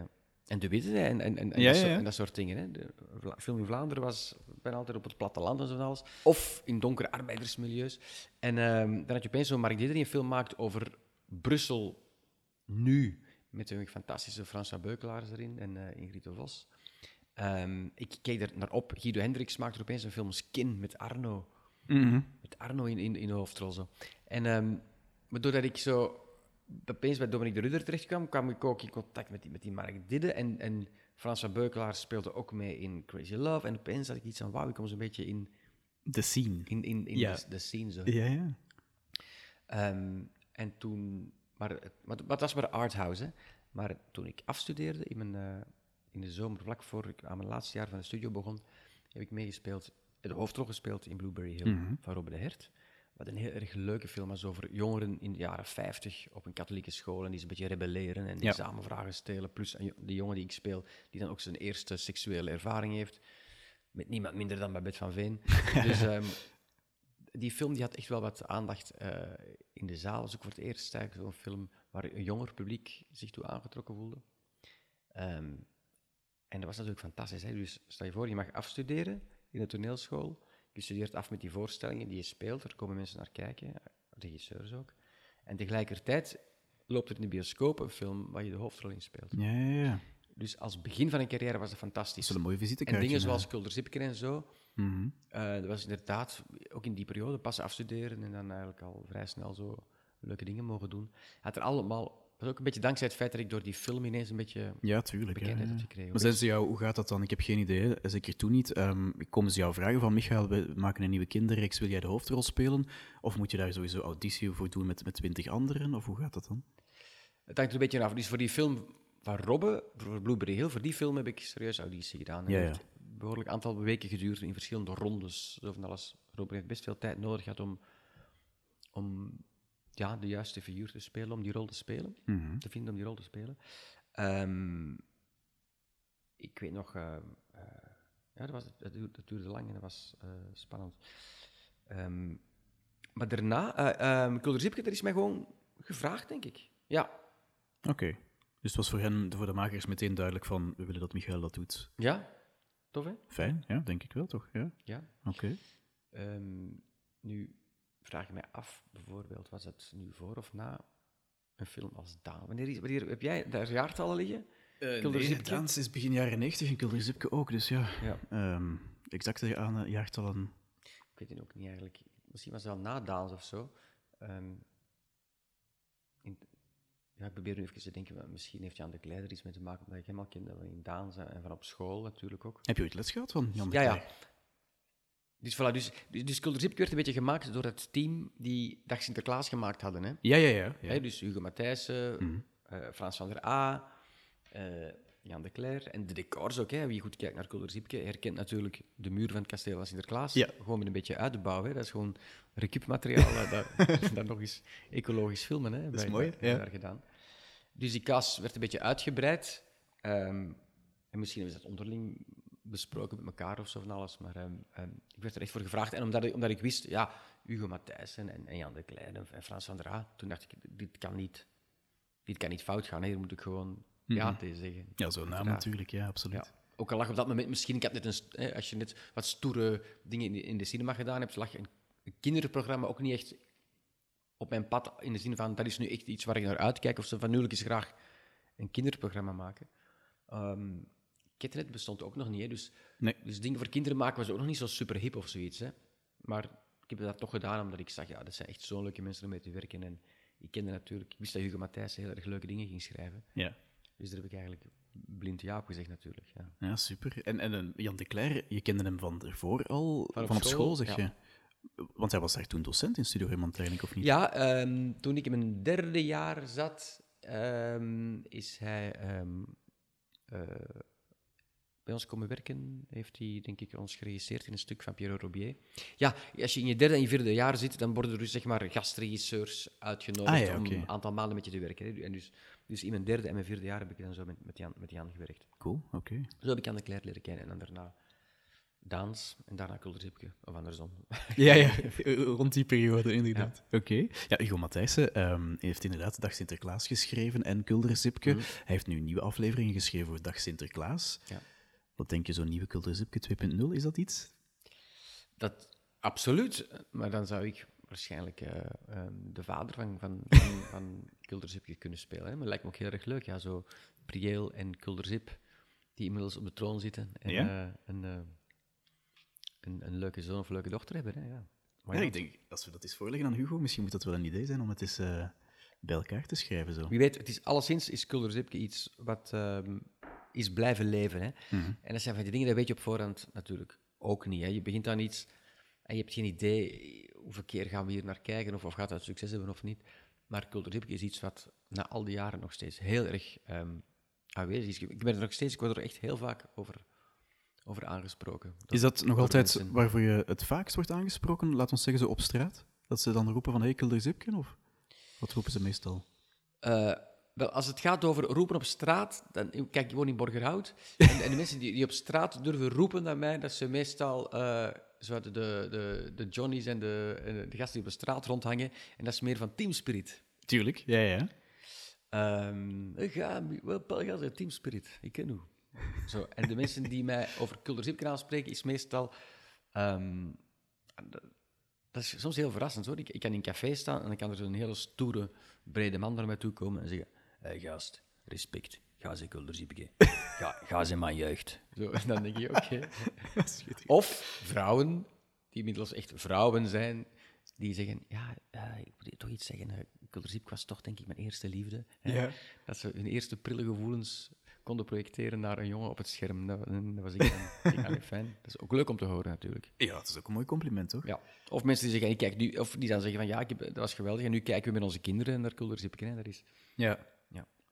[SPEAKER 2] en De Witte en, en, en,
[SPEAKER 1] Ja,
[SPEAKER 2] dat, soort,
[SPEAKER 1] ja.
[SPEAKER 2] en dat soort dingen. Hè. De film in Vlaanderen was bijna altijd op het platteland en zo van alles. Of in donkere arbeidersmilieus. En ehm, dan had je opeens zo'n Mark Didder die een film maakt over Brussel nu. Met een fantastische François Beukelaars erin en Ingrid de Vos. Ehm, ik keek er naar op. Guido Hendricks maakte er opeens een film Skin met Arno.
[SPEAKER 1] Mhm.
[SPEAKER 2] Met Arno in, in, in de hoofdrol. Zo. En ehm, maar doordat ik zo opeens bij Dominique de Rudder terecht kwam, kwam ik ook in contact met die, met die Mark Didde. En, en François Beukelaar speelde ook mee in Crazy Love. En opeens had ik iets van, wauw, ik kom zo'n beetje in,
[SPEAKER 1] De scene.
[SPEAKER 2] in, in, in
[SPEAKER 1] Ja.
[SPEAKER 2] de, de scene. Zo.
[SPEAKER 1] Ja, ja.
[SPEAKER 2] Ehm, en toen, maar, maar dat was maar arthouse. Hè. Maar toen ik afstudeerde in, mijn, eh, in de zomer, vlak voor ik aan mijn laatste jaar van de studio begon, heb ik meegespeeld, de hoofdrol gespeeld in Blueberry Hill
[SPEAKER 1] Mhm.
[SPEAKER 2] van Robert de Hert. Wat een heel erg leuke film was over jongeren in de jaren 50 op een katholieke school en die een beetje rebelleren en
[SPEAKER 1] Ja.
[SPEAKER 2] examenvragen stelen. Plus de jongen die ik speel, die dan ook zijn eerste seksuele ervaring heeft. Met niemand minder dan Babette van Veen. dus ehm, die film die had echt wel wat aandacht eh, in de zaal. was ook voor het eerst eigenlijk zo'n film waar een jonger publiek zich toe aangetrokken voelde. Ehm, en dat was natuurlijk fantastisch. Hè? Dus stel je voor, je mag afstuderen in de toneelschool. Je studeert af met die voorstellingen die je speelt. Er komen mensen naar kijken, regisseurs ook. En tegelijkertijd loopt er in de bioscoop een film waar je de hoofdrol in speelt.
[SPEAKER 1] Ja, ja, ja.
[SPEAKER 2] Dus als begin van een carrière was dat
[SPEAKER 1] Dat
[SPEAKER 2] fantastisch.
[SPEAKER 1] is wel een mooie
[SPEAKER 2] En
[SPEAKER 1] visitekaartje.
[SPEAKER 2] dingen
[SPEAKER 1] hè.
[SPEAKER 2] zoals Kulder Zipken en zo,
[SPEAKER 1] Mhm.
[SPEAKER 2] eh, dat was inderdaad ook in die periode pas afstuderen en dan eigenlijk al vrij snel zo leuke dingen mogen doen. Had er allemaal, was ook een beetje dankzij het feit dat ik door die film ineens een beetje
[SPEAKER 1] Ja, tuurlijk.
[SPEAKER 2] Bekendheid
[SPEAKER 1] ja.
[SPEAKER 2] heb gekregen.
[SPEAKER 1] Maar zijn ze jou, hoe gaat dat dan? Ik heb geen idee, zeker toen niet. Ehm, komen ze jou vragen van, Michael, we maken een nieuwe kinderreeks, wil jij de hoofdrol spelen? Of moet je daar sowieso auditie voor doen met met twintig anderen? Of hoe gaat dat dan?
[SPEAKER 2] Het hangt er een beetje af. Dus voor die film van Robbe, voor Blueberry Hill, voor die film heb ik serieus auditie gedaan. En
[SPEAKER 1] Ja,
[SPEAKER 2] dat
[SPEAKER 1] ja.
[SPEAKER 2] heeft een behoorlijk aantal weken geduurd in verschillende rondes. Zo van alles. Robbe heeft best veel tijd nodig gehad om, om ja, de juiste figuur te spelen, om die rol te spelen.
[SPEAKER 1] Mhm.
[SPEAKER 2] Te vinden om die rol te spelen. Ehm, ik weet nog... eh, ja, dat, was, dat, duurde, dat duurde lang en dat was eh, spannend. Ehm, maar daarna, Kulder Zipke, dat is mij gewoon gevraagd, denk ik. Ja,
[SPEAKER 1] Oké. Dus het was voor hen, voor de makers, meteen duidelijk van, we willen dat Michael dat doet.
[SPEAKER 2] Ja, tof hè?
[SPEAKER 1] Fijn, ja, denk ik wel, toch? Ja,
[SPEAKER 2] Ja.
[SPEAKER 1] oké.
[SPEAKER 2] Ehm, nu vraag mij af, bijvoorbeeld, was het nu voor of na een film als Daan? Wanneer, is, wanneer heb jij daar jaartallen liggen? Kulder
[SPEAKER 1] nee, is begin jaren 90 en Kulder Zipke ook, dus ja.
[SPEAKER 2] Ja.
[SPEAKER 1] Ehm exacte aan eh, jaartallen.
[SPEAKER 2] Ik weet het ook niet eigenlijk. Misschien was het wel na Daans of zo. Ehm, in- ja, ik probeer nu even te denken, misschien heeft Jan de Kleider iets mee te maken, omdat ik hem al kende van in Daans en van op school natuurlijk ook.
[SPEAKER 1] Heb je ooit les gehad van Jan de
[SPEAKER 2] Ja, ja. Dus voilà, dus, dus, werd een beetje gemaakt door het team die Dag Sinterklaas gemaakt hadden. Hè?
[SPEAKER 1] Ja, ja, ja. ja.
[SPEAKER 2] Hè, dus Hugo Matthijssen,
[SPEAKER 1] Mhm.
[SPEAKER 2] eh, Frans van der A, eh, Jan de Cler. En de decors ook. Hè. Wie goed kijkt naar Kulder Zipke herkent natuurlijk de muur van het kasteel van Sinterklaas.
[SPEAKER 1] Ja.
[SPEAKER 2] Gewoon met een beetje uitbouw. Hè. Dat is gewoon recupmateriaal. eh, dat, dat nog eens ecologisch filmen. Hè,
[SPEAKER 1] is
[SPEAKER 2] bij-
[SPEAKER 1] mooi,
[SPEAKER 2] bij-
[SPEAKER 1] ja.
[SPEAKER 2] daar gedaan. Dus die kas werd een beetje uitgebreid. Ehm, en misschien ze dat onderling besproken met elkaar of zo van alles. Maar ehm, ehm, ik werd er echt voor gevraagd. En omdat ik, omdat ik wist, ja, Hugo Matthijssen en, en Jan de Klein en, en Frans van der A, toen dacht ik, dit kan niet, dit kan niet fout gaan. Hè. Hier moet ik gewoon ja tegen zeggen.
[SPEAKER 1] Ja, zo'n naam natuurlijk, ja, absoluut.
[SPEAKER 2] Ja. Ook al lag op dat moment misschien, ik heb net een, hè, als je net wat stoere dingen in de, in de cinema gedaan hebt, lag een, een kinderprogramma ook niet echt op mijn pad in de zin van dat is nu echt iets waar ik naar uitkijk of zo van nu wil ik eens graag een kinderprogramma maken. Ehm Ketnet bestond ook nog niet, hè, dus,
[SPEAKER 1] Nee.
[SPEAKER 2] dus dingen voor kinderen maken was ook nog niet zo super hip of zoiets. Hè. Maar ik heb dat toch gedaan omdat ik zag, ja, dat zijn echt zo'n leuke mensen om mee te werken. En ik kende natuurlijk, ik wist dat Hugo Matthijs heel erg leuke dingen ging schrijven.
[SPEAKER 1] Ja.
[SPEAKER 2] Dus daar heb ik eigenlijk blind ja op gezegd natuurlijk. Ja.
[SPEAKER 1] Ja, super. En, en eh, Jan de Cler, je kende hem van ervoor al?
[SPEAKER 2] Van
[SPEAKER 1] Van
[SPEAKER 2] op school,
[SPEAKER 1] zeg
[SPEAKER 2] ja.
[SPEAKER 1] je? Want hij was daar toen docent in Studio Herman Training, of niet?
[SPEAKER 2] Ja, ehm, toen ik in mijn derde jaar zat, ehm, is hij ehm, eh, bij ons komen werken. Heeft hij, denk ik, ons geregisseerd in een stuk van Pierre Robier. Ja, als je in je derde en je vierde jaar zit, dan worden er dus, zeg maar, gastregisseurs uitgenodigd
[SPEAKER 1] Ah, ja,
[SPEAKER 2] om een aantal maanden met je te werken. hè. En dus, dus in mijn derde en mijn vierde jaar heb ik dan zo met, met, Jan, met Jan gewerkt.
[SPEAKER 1] Cool, oké.
[SPEAKER 2] Zo heb ik Jan de Cler leren kennen en dan daarna Daans en daarna Kulder Zipke, of andersom.
[SPEAKER 1] Ja, ja, rond die periode inderdaad. Oké. Ja, Hugo Matthijssen ehm, heeft inderdaad Dag Sinterklaas geschreven en Kulder Zipke.
[SPEAKER 2] Mhm.
[SPEAKER 1] Hij heeft nu nieuwe afleveringen geschreven voor Dag Sinterklaas.
[SPEAKER 2] Ja.
[SPEAKER 1] Wat denk je, zo'n nieuwe Kulder Zipke 2.0, is dat iets?
[SPEAKER 2] Dat, absoluut. Maar dan zou ik waarschijnlijk eh, ehm, de vader van, van, van, van kunnen spelen. Hè. Maar dat lijkt me ook heel erg leuk. Ja, zo Prieel en Kulderzip, die inmiddels op de troon zitten. En
[SPEAKER 1] Ja?
[SPEAKER 2] eh, een, eh, een, een leuke zoon of leuke dochter hebben. Hè. Ja. Not?
[SPEAKER 1] ik denk, als we dat eens voorleggen aan Hugo, misschien moet dat wel een idee zijn om het eens bij elkaar te schrijven. Zo.
[SPEAKER 2] Wie weet, het is alleszins is Kulderzipke iets wat ehm, is blijven leven. Hè.
[SPEAKER 1] Mhm.
[SPEAKER 2] En dat zijn van die dingen, dat weet je op voorhand natuurlijk ook niet. Hè. Je begint aan iets en je hebt geen idee hoeveel keer gaan we hier naar kijken of, of gaat dat succes hebben of niet. Maar Kulderzipke is iets wat na al die jaren nog steeds heel erg ehm, aanwezig is. Ik ben er nog steeds, ik word er echt heel vaak over, over aangesproken.
[SPEAKER 1] Is dat nog altijd
[SPEAKER 2] mensen.
[SPEAKER 1] waarvoor je het vaakst wordt aangesproken? Laat ons zeggen, zo op straat? Dat ze dan roepen van, hey, Kulder Zipke, of wat roepen ze meestal?
[SPEAKER 2] Eh, wel, als het gaat over roepen op straat, dan, kijk, je woont in Borgerhout. En, en de mensen die, die op straat durven roepen naar mij, dat ze meestal zo de, de, de Johnny's en de, en de gasten die op de straat rondhangen. En dat is meer van Team Spirit.
[SPEAKER 1] Tuurlijk, ja, ja.
[SPEAKER 2] Ehm ik ga, wel, Paul, ga zeggen, Team Spirit. Ik ken u. Zo, en de mensen die mij over Kulderzipke aanspreken, is meestal... ehm, dat, dat is soms heel verrassend, hoor. Ik, ik kan in een café staan en dan kan er zo'n hele stoere, brede man naar mij toe komen en zeggen... Hey, gast, respect. ga ze kulderziepje. Ga, ga ze mijn jeugd. Zo, en dan denk je, oké. Of vrouwen, die inmiddels echt vrouwen zijn, die zeggen, ja, uh, ik moet toch iets zeggen, uh, Kulderziep was toch denk ik mijn eerste liefde. Ja. Dat ze hun eerste prille gevoelens konden projecteren naar een jongen op het scherm. Dat, dat was ik dan, ik fijn. Dat is ook leuk om te horen natuurlijk.
[SPEAKER 1] Ja, dat is ook een mooi compliment, toch?
[SPEAKER 2] Ja. Of mensen die zeggen, ik kijk nu, of die dan zeggen van ja, ik heb, dat was geweldig en nu kijken we met onze kinderen naar Kulderzipke. Dat is...
[SPEAKER 1] Ja.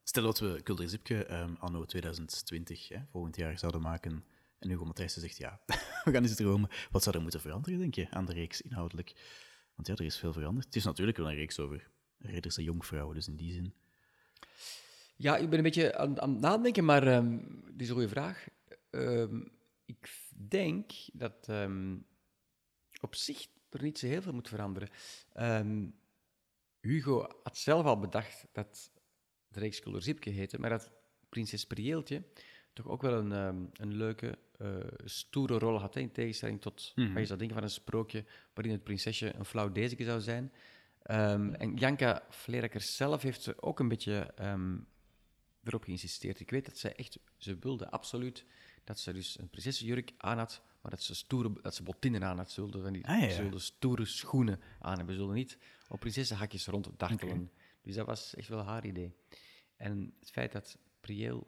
[SPEAKER 1] Stel dat we Kulderzipke um, anno 2020, hè, volgend jaar, zouden maken en Hugo Matthijssen zegt ja, we gaan eens dromen. Wat zou er moeten veranderen, denk je, aan de reeks inhoudelijk? Want ja, er is veel veranderd. Het is natuurlijk wel een reeks over ridders en jonkvrouwen, dus in die zin.
[SPEAKER 2] Ja, ik ben een beetje aan, aan het nadenken, maar um, is een goede vraag. Um, ik denk dat um, op zich er niet zo heel veel moet veranderen. Hugo had zelf al bedacht dat de reeks Zipke heette, maar dat prinses Prieeltje toch ook wel een, een leuke, uh, stoere rol had, hè, in tegenstelling tot mm -hmm. wat je zou denken van een sprookje waarin het prinsesje een flauw deze zou zijn. Um, en Janka Vlerakers zelf heeft ook een beetje um, erop geïnsisteerd. Ik weet dat zij echt, ze wilde absoluut dat ze dus een prinsessenjurk aan had, maar dat ze, stoere, dat ze botinnen aan had. Ze wilde, die, ah, ja. ze stoere schoenen aan hebben. Ze wilde niet op prinsessenhakjes ronddartelen. Okay. Dus dat was echt wel haar idee. En het feit dat Prieel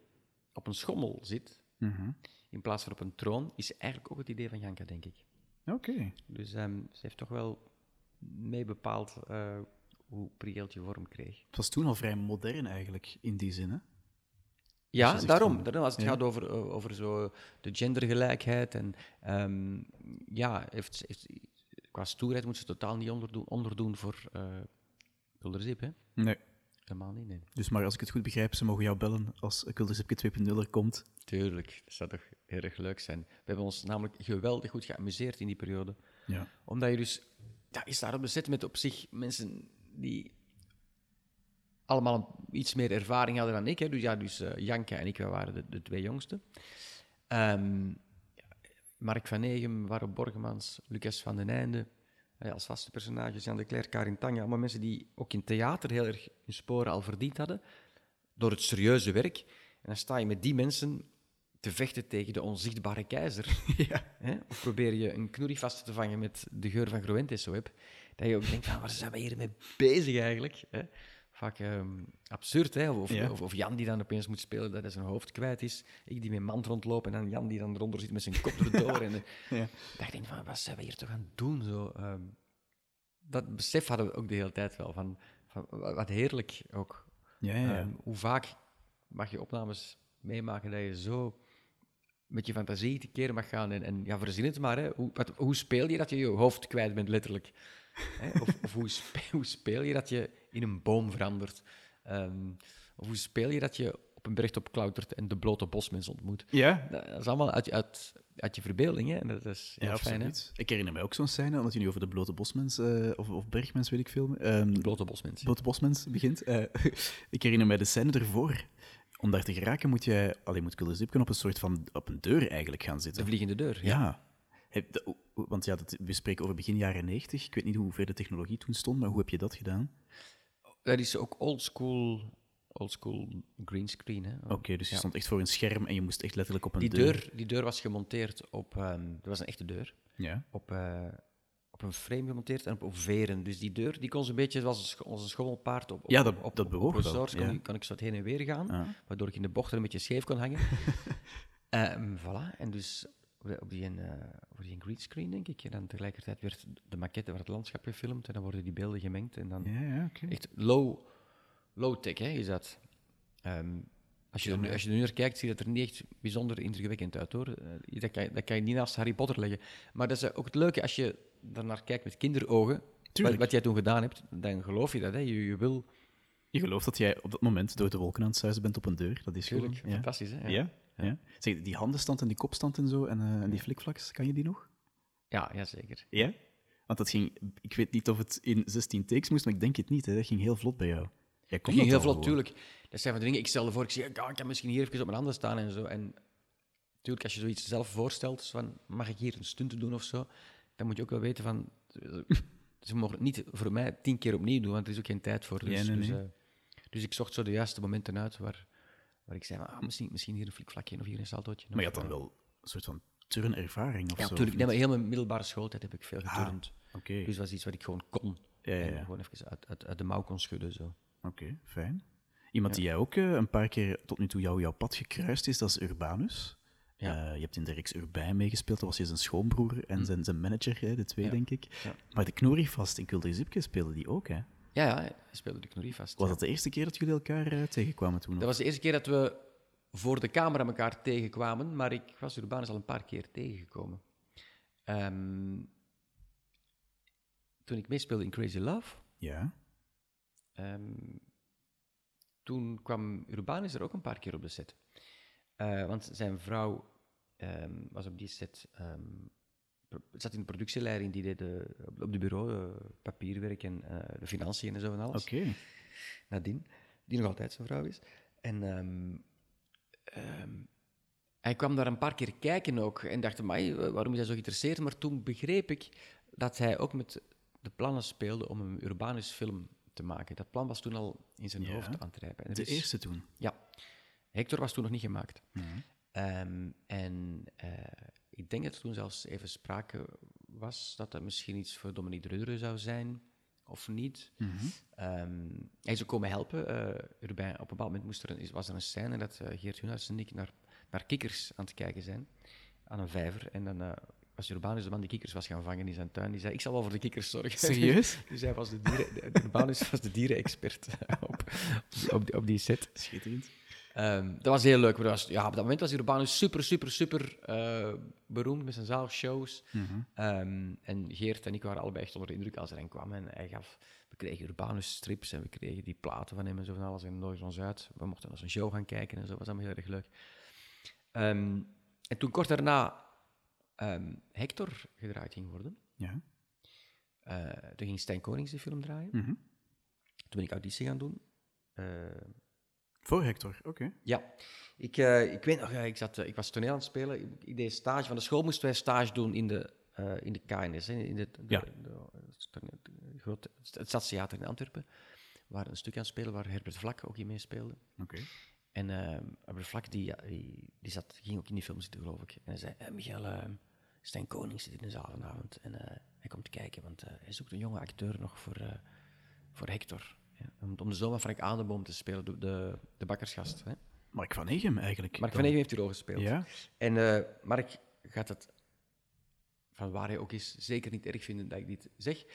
[SPEAKER 2] op een schommel zit, mm -hmm. in plaats van op een troon, is eigenlijk ook het idee van Janka, denk ik.
[SPEAKER 1] Oké. Okay.
[SPEAKER 2] Dus um, ze heeft toch wel mee bepaald uh, hoe Prieeltje vorm kreeg.
[SPEAKER 1] Het was toen al vrij modern eigenlijk, in die zin, hè?
[SPEAKER 2] Ja, dus daarom, daarom. Als het ja. gaat over, eh, over zo de gendergelijkheid en um, ja, heeft, heeft, qua stoerheid moet ze totaal niet onderdoen, onderdoen voor uh, hè?
[SPEAKER 1] Nee.
[SPEAKER 2] Helemaal niet, nee.
[SPEAKER 1] Dus maar als ik het goed begrijp, ze mogen jou bellen als Kulderzipke 2.0 er komt.
[SPEAKER 2] Tuurlijk, dat zou toch heel erg leuk zijn. We hebben ons namelijk geweldig goed geamuseerd in die periode.
[SPEAKER 1] Ja.
[SPEAKER 2] Omdat je dus ja, is daarop bezet met op zich mensen die allemaal iets meer ervaring hadden dan ik. Hè. Dus ja, dus uh, Janka en ik, wij waren de, de twee jongsten. Um, Mark van Egem, Warro Borgemans, Lucas van den Einde, als vaste personages, Jan de Klerk, Karin Tanga, allemaal mensen die ook in theater heel erg hun sporen al verdiend hadden, door het serieuze werk. En dan sta je met die mensen te vechten tegen de onzichtbare keizer.
[SPEAKER 1] Ja.
[SPEAKER 2] Of probeer je een knoerie vast te vangen met de geur van Groentes zo heb. Dat je ook denkt, van, waar zijn we hier mee bezig eigenlijk? Hè? Vaak um, absurd, hè? Of, ja. of, of, Jan die dan opeens moet spelen dat hij zijn hoofd kwijt is. Ik die met mand rondloop en dan Jan die dan eronder zit met zijn kop erdoor. en, ja. Dat ik denk van, wat zijn we hier toch aan het doen? Zo, um, dat besef hadden we ook de hele tijd wel. Van, van wat heerlijk ook.
[SPEAKER 1] Ja, ja,
[SPEAKER 2] um, hoe vaak mag je opnames meemaken dat je zo met je fantasie te keren mag gaan. En, en ja, verzin het maar. Hè. Hoe, wat, hoe speel je dat je je hoofd kwijt bent, letterlijk? Hè? Of, of hoe, speel, hoe, speel, je dat je in een boom verandert? Um, of hoe speel je dat je op een bergtop klautert en de blote bosmens ontmoet?
[SPEAKER 1] Ja.
[SPEAKER 2] Dat is allemaal uit, uit, uit je verbeelding. Hè? En dat is
[SPEAKER 1] ja,
[SPEAKER 2] fijn. Hè?
[SPEAKER 1] Ik herinner mij ook zo'n scène, omdat je nu over de blote bosmens, uh, of, of bergmens, weet ik veel. Um,
[SPEAKER 2] blote bosmens.
[SPEAKER 1] Blote bosmens begint. Uh, ik herinner mij de scène ervoor om daar te geraken moet je, alleen moet Kulderzipken op een soort van op een deur eigenlijk gaan zitten.
[SPEAKER 2] De vliegende deur,
[SPEAKER 1] ja. ja. Want ja, dat, we spreken over begin jaren 90. Ik weet niet hoe ver de technologie toen stond, maar hoe heb je dat gedaan?
[SPEAKER 2] Dat is ook oldschool oldschool greenscreen.
[SPEAKER 1] Oké, okay, dus je ja. stond echt voor een scherm en je moest echt letterlijk op een
[SPEAKER 2] die
[SPEAKER 1] deur...
[SPEAKER 2] deur. Die deur was gemonteerd op... Um, dat was een echte deur.
[SPEAKER 1] Ja.
[SPEAKER 2] Op, uh, op een frame gemonteerd en op, veren. Dus die deur die kon zo'n beetje zoals onze schommelpaard op, op,
[SPEAKER 1] ja, dat,
[SPEAKER 2] op,
[SPEAKER 1] dat bewoog
[SPEAKER 2] op, kon, ik zo heen en weer gaan, ja. waardoor ik in de bocht er een beetje scheef kon hangen. um, voilà, en dus op die, uh, op die greenscreen, denk ik. En dan tegelijkertijd werd de maquette van het landschap gefilmd en dan worden die beelden gemengd. En dan
[SPEAKER 1] ja, ja, okay.
[SPEAKER 2] echt low, low tech, hè, is dat. Um, als je, er, als je er nu naar kijkt, ziet het er niet echt bijzonder indrukwekkend uit, hoor. Uh, dat, kan, dat kan je niet naast Harry Potter leggen. Maar dat is ook het leuke, als je daarnaar kijkt met kinderogen, wat, wat, jij toen gedaan hebt, dan geloof je dat. Hè. Je, je, wil...
[SPEAKER 1] je gelooft dat jij op dat moment door de wolken aan het zuizen bent op een deur. Dat is
[SPEAKER 2] Tuurlijk,
[SPEAKER 1] gewoon,
[SPEAKER 2] ja. fantastisch. Hè?
[SPEAKER 1] Ja. Ja. Zeg, die handenstand en die kopstand en zo, en, uh, en die flikflaks, kan je die nog?
[SPEAKER 2] Ja, ja, zeker.
[SPEAKER 1] Ja? Want dat ging, ik weet niet of het in 16 takes moest, maar ik denk het niet. Hè. Dat ging heel vlot bij jou.
[SPEAKER 2] Jij ging heel vlot, tuurlijk. Dat zijn van de dingen, ik stelde voor, ik ja, ik kan misschien hier even op mijn handen staan en zo. En natuurlijk, als je zoiets zelf voorstelt, van, mag ik hier een stunt doen of zo, dan moet je ook wel weten van, ze mogen het niet voor mij tien keer opnieuw doen, want er is ook geen tijd voor. Dus,
[SPEAKER 1] ja, nee, nee.
[SPEAKER 2] Dus, uh, dus ik zocht zo de juiste momenten uit waar, waar ik zei, ah, misschien, misschien hier een flikvlakje of hier een saltootje.
[SPEAKER 1] Maar je had dan wel een soort van turnervaring of
[SPEAKER 2] Ja,
[SPEAKER 1] zo?
[SPEAKER 2] natuurlijk.
[SPEAKER 1] of
[SPEAKER 2] Nee, maar heel mijn middelbare schooltijd heb ik veel geturnd.
[SPEAKER 1] Oké,
[SPEAKER 2] Dus dat was iets wat ik gewoon kon.
[SPEAKER 1] Ja, ja,
[SPEAKER 2] En
[SPEAKER 1] ja.
[SPEAKER 2] gewoon even uit, uit, uit de mouw kon schudden. Zo.
[SPEAKER 1] oké, fijn. Iemand die jij ook eh, een paar keer tot nu toe jou, jouw pad gekruist is, dat is Urbanus.
[SPEAKER 2] Ja.
[SPEAKER 1] Eh, je hebt in de reeks Urbijn meegespeeld, dat was je zijn schoonbroer en zijn, zijn manager, hè, de twee.
[SPEAKER 2] Ja.
[SPEAKER 1] denk ik.
[SPEAKER 2] Ja.
[SPEAKER 1] Maar de Knorrivast in Kulder Zipke speelde die ook, hè?
[SPEAKER 2] Ja, ja, hij speelde de knorrie vast.
[SPEAKER 1] Was dat de eerste keer dat jullie elkaar eh, tegenkwamen toen?
[SPEAKER 2] Dat was de eerste keer dat we voor de camera elkaar tegenkwamen, maar ik was Urbanus al een paar keer tegengekomen. Ehm, toen ik meespeelde in Crazy Love,
[SPEAKER 1] Ja?
[SPEAKER 2] ehm, toen kwam Urbanus er ook een paar keer op de set. Eh, want zijn vrouw ehm, was op die set, zat in de productieleiding, die deed de, op- op de bureau eh, papierwerk en eh, de financiën en zo en alles.
[SPEAKER 1] Oké.
[SPEAKER 2] Nadine, die nog altijd zijn vrouw is. En ehm, ehm, hij kwam daar een paar keer kijken ook en dacht, "Amai, waarom is hij zo geïnteresseerd? Maar toen begreep ik dat hij ook met de plannen speelde om een Urbanus film te maken. Dat plan was toen al in zijn
[SPEAKER 1] Ja.
[SPEAKER 2] hoofd aan het rijpen. En
[SPEAKER 1] De
[SPEAKER 2] is-
[SPEAKER 1] eerste toen.
[SPEAKER 2] Ja. Hector was toen nog niet gemaakt. Ehm, en eh, ik denk dat er toen zelfs even sprake was dat dat misschien iets voor Dominique Rudderen zou zijn, of niet.
[SPEAKER 1] Mhm.
[SPEAKER 2] Ehm, hij ook komen helpen. Urbain, op een bepaald moment moest er een, was er een scène dat eh, Geert Hunaerts en ik naar, naar kikkers aan het kijken zijn, aan een vijver. En dan eh, was Urbanus de man die kikkers was gaan vangen in zijn tuin. Die zei, ik zal wel voor de kikkers zorgen.
[SPEAKER 1] Serieus?
[SPEAKER 2] dus hij was de dieren, de, Urbanus was de dierenexpert op, op, die, op die set.
[SPEAKER 1] Schitterend.
[SPEAKER 2] Ehm, dat was heel leuk. was, ja, op dat moment was Urbanus super, super, super eh, beroemd met zijn zaalshows.
[SPEAKER 1] Mhm.
[SPEAKER 2] Ehm, en Geert en ik waren allebei echt onder de indruk als hij erin kwam. En hij gaf, we kregen Urbanus strips en we kregen die platen van hem en zo van alles. En nodigde ons uit. We mochten naar zijn show gaan kijken en zo. Dat was allemaal heel erg leuk. Ehm, en toen kort daarna Hector gedraaid ging worden,
[SPEAKER 1] Ja.
[SPEAKER 2] eh, toen ging Stijn Konings de film draaien.
[SPEAKER 1] Mhm.
[SPEAKER 2] Toen ben ik auditie gaan doen. Eh,
[SPEAKER 1] Voor Hector, oké.
[SPEAKER 2] Ja, ik, eh, ik weet nog, eh, ik, zat, eh, ik was toneel aan het spelen. Ik, ik deed stage. Van de school moesten wij stage doen in de, eh, in de KNS, in de, de,
[SPEAKER 1] Ja.
[SPEAKER 2] de- het Stadstheater in Antwerpen. We waren een stuk aan het spelen waar Herbert Vlak ook in meespeelde.
[SPEAKER 1] Oké.
[SPEAKER 2] En eh, Herbert Vlak die, die, die zat, ging ook in die film zitten, geloof ik. En hij zei, eh, Michael, eh, Stijn Koning zit in de zaal vanavond. En hij komt kijken, want hij zoekt een jonge acteur nog voor, voor Hector. Ja, om, om de zoon van Frank Adenboom te spelen, de, de, de bakkersgast. Hè.
[SPEAKER 1] Mark van Egem eigenlijk.
[SPEAKER 2] Mark
[SPEAKER 1] dan.
[SPEAKER 2] van Egem heeft die rol gespeeld.
[SPEAKER 1] Ja?
[SPEAKER 2] En eh, Mark gaat het, van waar hij ook is, zeker niet erg vinden dat ik dit zeg.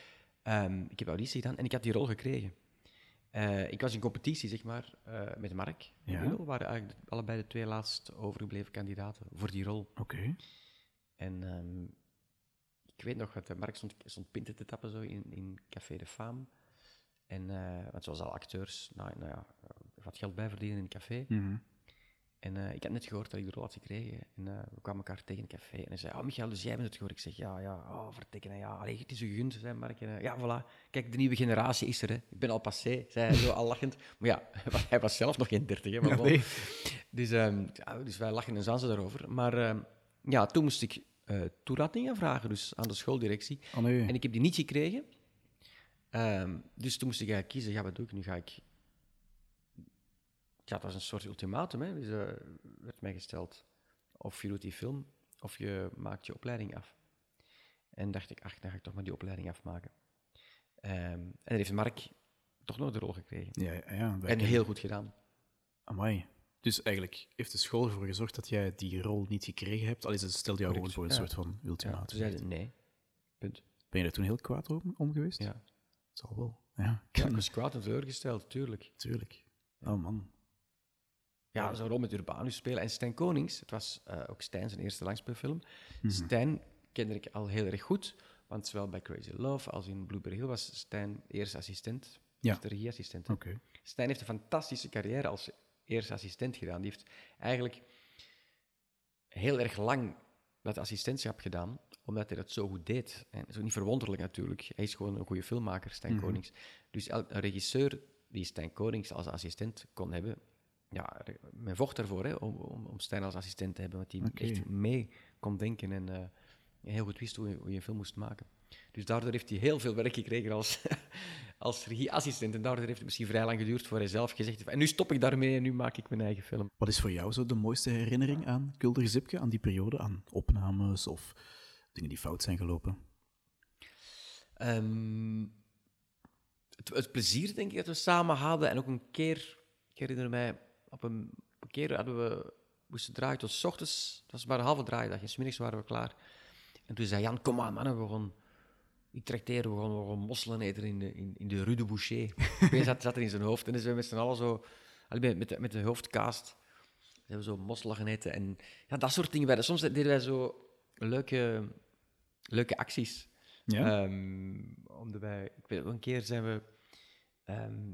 [SPEAKER 2] Ehm, ik heb auditie gedaan en ik had die rol gekregen. Eh, ik was in competitie, zeg maar, eh, met Mark.
[SPEAKER 1] Ja.
[SPEAKER 2] We waren eigenlijk allebei de twee laatst overgebleven kandidaten voor die rol.
[SPEAKER 1] Oké.
[SPEAKER 2] En ehm, ik weet nog dat Mark stond, stond pinten te tappen zo in, in Café de Fame. En, eh, want zoals al acteurs, nou, nou ja, wat geld bij verdienen in een café.
[SPEAKER 1] Mhm.
[SPEAKER 2] En eh, ik had net gehoord dat ik de rol had gekregen. En eh, we kwamen elkaar tegen in het café. En hij zei, oh Michael, dus jij bent het gehoord? Ik zeg, ja, ja, oh, vertekenen, ja. Allee, het is u gegund, zei Mark. En, eh, ja, voilà. Kijk, de nieuwe generatie is er, hè. Ik ben al passé, zei hij zo al lachend. Maar ja, hij was zelf nog geen dertig, hè. Maar
[SPEAKER 1] Ja,
[SPEAKER 2] bon.
[SPEAKER 1] nee.
[SPEAKER 2] dus, ehm, ja, dus wij lachen en zanzen daarover. Maar ehm, ja, toen moest ik eh toelating aanvragen, dus aan de schooldirectie.
[SPEAKER 1] Oh nee.
[SPEAKER 2] En ik heb die niet gekregen. Ehm, dus toen moest ik eigenlijk kiezen, ja, wat doe ik nu? Ga ik... Ja, dat was een soort ultimatum, hè. Dus eh, werd mij gesteld. Of je doet die film, of je maakt je opleiding af. En dacht ik, ach, dan ga ik toch maar die opleiding afmaken. Ehm, en dan heeft Mark toch nog de rol gekregen.
[SPEAKER 1] Ja, ja,
[SPEAKER 2] En heel goed gedaan.
[SPEAKER 1] Amai. Dus eigenlijk heeft de school ervoor gezorgd dat jij die rol niet gekregen hebt. Al is het stelde jou gewoon voor een
[SPEAKER 2] Ja.
[SPEAKER 1] soort van ultimatum.
[SPEAKER 2] zeiden nee. Punt.
[SPEAKER 1] Ben je er toen heel kwaad om, om geweest?
[SPEAKER 2] Ja.
[SPEAKER 1] Zal wel. Ja,
[SPEAKER 2] ik was kwaad en teleurgesteld, tuurlijk.
[SPEAKER 1] natuurlijk. Oh man.
[SPEAKER 2] Ja, zo'n rol met Urbanus spelen. En Stijn Konings, het was eh, ook Stijn zijn eerste langspeelfilm.
[SPEAKER 1] Mhm.
[SPEAKER 2] Stijn kende ik al heel erg goed, want zowel bij Crazy Love als in Blueberry Hill was Stijn eerste assistent,
[SPEAKER 1] Ja.
[SPEAKER 2] de regieassistent.
[SPEAKER 1] Oké.
[SPEAKER 2] Stijn heeft een fantastische carrière als eerste assistent gedaan. Die heeft eigenlijk heel erg lang dat assistentschap gedaan, omdat hij dat zo goed deed. En dat is ook niet verwonderlijk natuurlijk. Hij is gewoon een goede filmmaker, Stijn
[SPEAKER 1] Mhm.
[SPEAKER 2] Konings. Dus een regisseur die Stijn Konings als assistent kon hebben, ja, men vocht ervoor hè, om, om, om Stijn als assistent te hebben, want
[SPEAKER 1] Oké.
[SPEAKER 2] echt mee kon denken en eh, heel goed wist hoe je, hoe je een film moest maken. Dus daardoor heeft hij heel veel werk gekregen als, als regieassistent. En daardoor heeft het misschien vrij lang geduurd voor hij zelf gezegd heeft... En nu stop ik daarmee en nu maak ik mijn eigen film.
[SPEAKER 1] Wat is voor jou zo de mooiste herinnering aan Kulder Zipke, aan die periode, aan opnames of dingen die fout zijn gelopen?
[SPEAKER 2] Ehm, het, het plezier, denk ik, dat we samen hadden. En ook een keer, ik herinner mij, op een, op een keer hadden we, moesten draaien tot 's ochtends. Dat was maar een halve draaidag. En 's middags waren we klaar. En toen zei Jan, kom aan mannen, we gaan... Ik trakteer, we gaan, we gaan mosselen eten in de, in, in de Rue de Boucher. Opeens zat, zat er in zijn hoofd. En dus we met z'n allen zo... Met de, met de hoofdcast hebben we zo mosselen gaan eten. En ja, dat soort dingen. Wij- Soms deden wij zo leuke, leuke acties.
[SPEAKER 1] Ja?
[SPEAKER 2] Omdat wij, ik weet, een keer zijn we, ehm,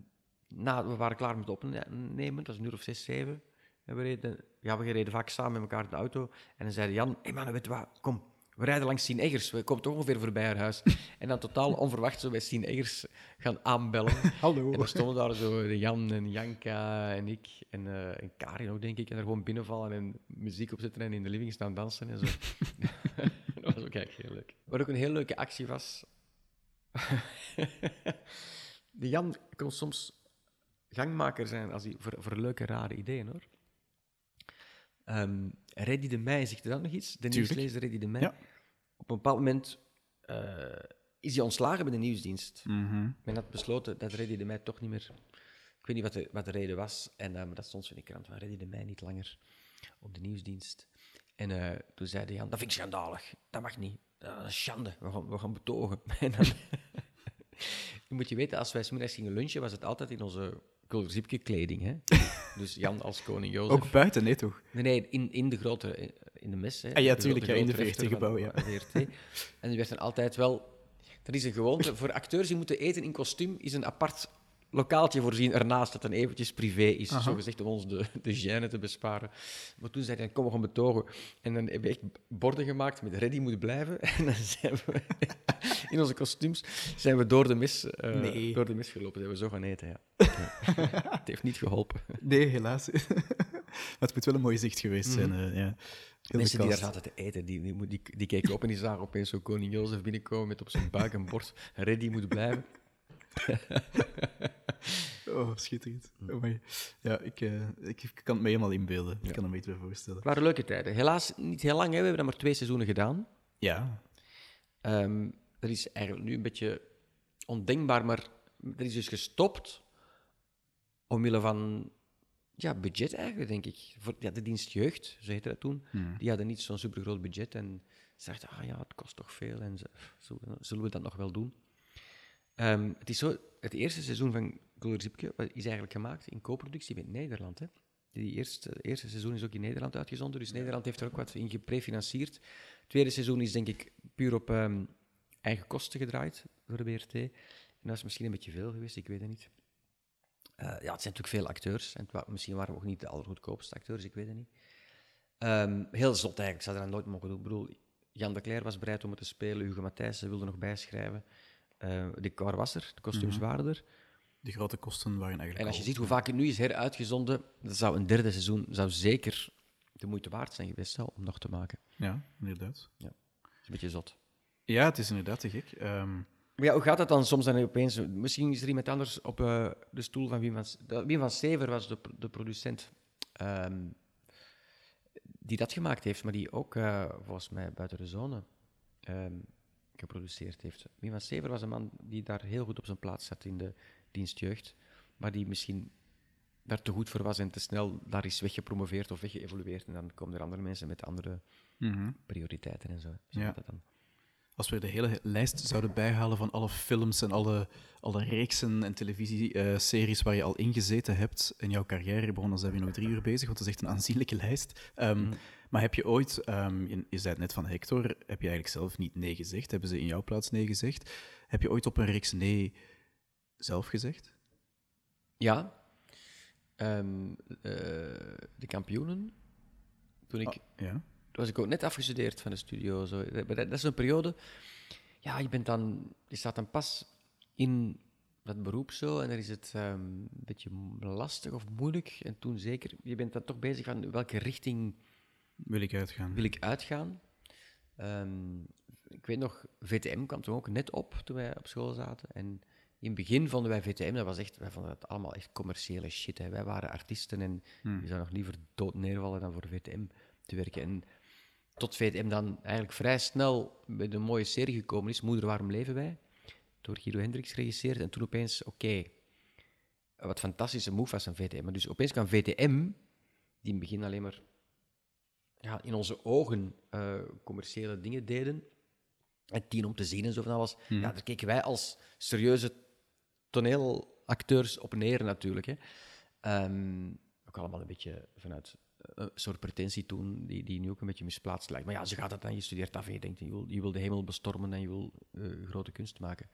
[SPEAKER 2] na, we waren klaar met opnemen, dat was een uur of zes, zeven. En we, reden, ja, we reden vaak samen met elkaar in de auto. En dan zeiden Jan, hé hey man, weet je wat, kom, we rijden langs Sien Eggers, we komen toch ongeveer voorbij haar huis. En dan totaal onverwacht zo bij Sien Eggers gaan aanbellen.
[SPEAKER 1] Hallo.
[SPEAKER 2] En dan stonden daar zo Jan en Janka en ik en, eh en Karin ook, denk ik. En er gewoon binnenvallen en muziek opzetten en in de living staan dansen en zo. dat was ook eigenlijk heel leuk. Wat ook een heel leuke actie was... de Jan kon soms gangmaker zijn als hij, voor, voor leuke, rare ideeën, hoor. Ehm Reddy de Meij, zegt er dat nog iets? De
[SPEAKER 1] Tuurlijk.
[SPEAKER 2] nieuwslezer Reddy de Meij.
[SPEAKER 1] Ja.
[SPEAKER 2] Op een bepaald moment eh, is hij ontslagen bij de nieuwsdienst.
[SPEAKER 1] Mhm.
[SPEAKER 2] Men had besloten dat Reddy de Meij toch niet meer... Ik weet niet wat de, wat de reden was. En eh, maar dat stond zo in de krant, van Reddy de Meij niet langer op de nieuwsdienst. En eh, toen zei Jan, dat vind ik schandalig. Dat mag niet. Dat is schande. We gaan, we gaan betogen. En dan... Nu moet je weten, als wij 's middags gingen lunchen, was het altijd in onze Kulderzipke kleding. Hè? Dus Jan als koning Jozef.
[SPEAKER 1] Ook buiten, nee toch?
[SPEAKER 2] Nee, nee, in, in de grote, in de mes. Hè,
[SPEAKER 1] Ah, ja,
[SPEAKER 2] De
[SPEAKER 1] tuurlijk,
[SPEAKER 2] grote
[SPEAKER 1] ja, in de VRT-gebouw, ja.
[SPEAKER 2] VRT. En die werd dan altijd wel... Dat is een gewoonte. Voor acteurs die moeten eten in kostuum, is een apart lokaaltje voorzien ernaast dat dan eventjes privé is,
[SPEAKER 1] Aha.
[SPEAKER 2] zo gezegd om ons de, de gêne te besparen. Maar toen zei hij, kom, we gaan betogen. En dan hebben we echt borden gemaakt met ready moet blijven. En dan zijn we in onze kostuums zijn we door de mis, eh,
[SPEAKER 1] Nee.
[SPEAKER 2] door de mis gelopen. Zijn we zo gaan eten, ja. Het heeft niet geholpen.
[SPEAKER 1] Nee, helaas. maar het moet wel een mooi zicht geweest zijn. eh, ja. Heel
[SPEAKER 2] Mensen die daar zaten te eten, die, die, moet- die, die keken op en die zagen opeens zo koning Jozef binnenkomen met op zijn buik een bord ready moet blijven.
[SPEAKER 1] Oh, schitterend.
[SPEAKER 2] Hm.
[SPEAKER 1] Oh. Ja, ik, eh, ik, ik kan het me helemaal inbeelden. Ik kan er me iets bij voorstellen.
[SPEAKER 2] Het waren leuke tijden. Helaas niet heel lang, hè. we hebben dat maar twee seizoenen gedaan.
[SPEAKER 1] Ja,
[SPEAKER 2] Ehm dat is eigenlijk nu een beetje ondenkbaar, maar dat is dus gestopt omwille van ja, budget eigenlijk, denk ik. Voor, ja, de dienst jeugd, zo heette dat toen, die hadden niet zo'n supergroot budget en ze dachten, ah ja, het kost toch veel en zullen we dat nog wel doen? Ehm, het is zo, het eerste seizoen van Zipke is eigenlijk gemaakt in co-productie met Nederland. Hè. Die eerste, eerste seizoen is ook in Nederland uitgezonden, dus Nederland heeft er ook wat in geprefinancierd. Het tweede seizoen is denk ik puur op ehm, eigen kosten gedraaid door de BRT. En dat is misschien een beetje veel geweest, ik weet het niet. Eh, ja, het zijn natuurlijk veel acteurs. En wa- misschien waren we ook niet de allergoedkoopste acteurs, ik weet het niet. Ehm, heel zot eigenlijk, ze hadden dat nooit mogen doen. Ik bedoel, Jan de Cler was bereid om het te spelen, Hugo Matthijssen wilde nog bijschrijven. Eh, de decor was er, de kostuums waren er.
[SPEAKER 1] De grote kosten waren eigenlijk
[SPEAKER 2] En als je ziet hoe vaak het nu is heruitgezonden, dat zou een derde seizoen zou zeker de moeite waard zijn geweest hè, om nog te maken.
[SPEAKER 1] Ja, inderdaad.
[SPEAKER 2] Dat is een beetje zot.
[SPEAKER 1] Ja, het is inderdaad te gek. Ehm,
[SPEAKER 2] Maar ja, hoe gaat dat dan soms dan opeens? Misschien is er iemand anders op eh, de stoel van Wim van... S- de- Wim van Stever was de, de producent ehm, die dat gemaakt heeft, maar die ook eh, volgens mij buiten de zone ehm, geproduceerd heeft. Wim van Stever was een man die daar heel goed op zijn plaats zat in de dienst jeugd, maar die misschien daar te goed voor was en te snel daar is weggepromoveerd of weggeëvolueerd. En dan komen er andere mensen met andere
[SPEAKER 1] mhm.
[SPEAKER 2] prioriteiten en zo. Zo
[SPEAKER 1] Ja.
[SPEAKER 2] dat dan.
[SPEAKER 1] Als we de hele lijst zouden bijhalen van alle films en alle, alle reeksen en televisieseries waar je al ingezeten hebt in jouw carrière, bon, dan zijn we nog drie uur bezig, want dat is echt een aanzienlijke lijst. Ehm, Maar heb je ooit, ehm, je, je zei het net van Hector, heb je eigenlijk zelf niet nee gezegd? Hebben ze in jouw plaats nee gezegd? Heb je ooit op een reeks nee zelf gezegd?
[SPEAKER 2] Ja. Ehm, eh, de kampioenen. Toen ik,
[SPEAKER 1] Ah, ja.
[SPEAKER 2] toen was ik ook net afgestudeerd van de studio. Zo. Dat, dat is een periode. Ja, je, bent dan, je staat dan pas in dat beroep zo. En dan is het ehm, een beetje lastig of moeilijk. En toen zeker. Je bent dan toch bezig van welke richting
[SPEAKER 1] Wil ik uitgaan?
[SPEAKER 2] wil ik uitgaan. Ehm, ik weet nog, VTM kwam toen ook net op toen wij op school zaten. En in het begin vonden wij VTM, dat was echt, wij vonden het allemaal echt commerciële shit. Hè. Wij waren artiesten en
[SPEAKER 1] Hmm.
[SPEAKER 2] je zou nog liever dood neervallen dan voor VTM te werken. En tot VTM dan eigenlijk vrij snel met een mooie serie gekomen is, Moeder, waarom leven wij? Door Guido Hendricks geregisseerd. En toen opeens, oké, wat fantastische move was van VTM. Maar dus opeens kwam VTM, die in het begin alleen maar ja, in onze ogen eh, commerciële dingen deden. En tien om te zien en zo van alles. Ja, daar keken wij als serieuze toneelacteurs op neer natuurlijk. Hè. Ehm, ook allemaal een beetje vanuit eh, een soort pretentie toen, die, die nu ook een beetje misplaatst lijkt. Maar ja, ze gaat dat dan, je studeert af en je denkt, je wil, je wil de hemel bestormen en je wil eh, grote kunst maken.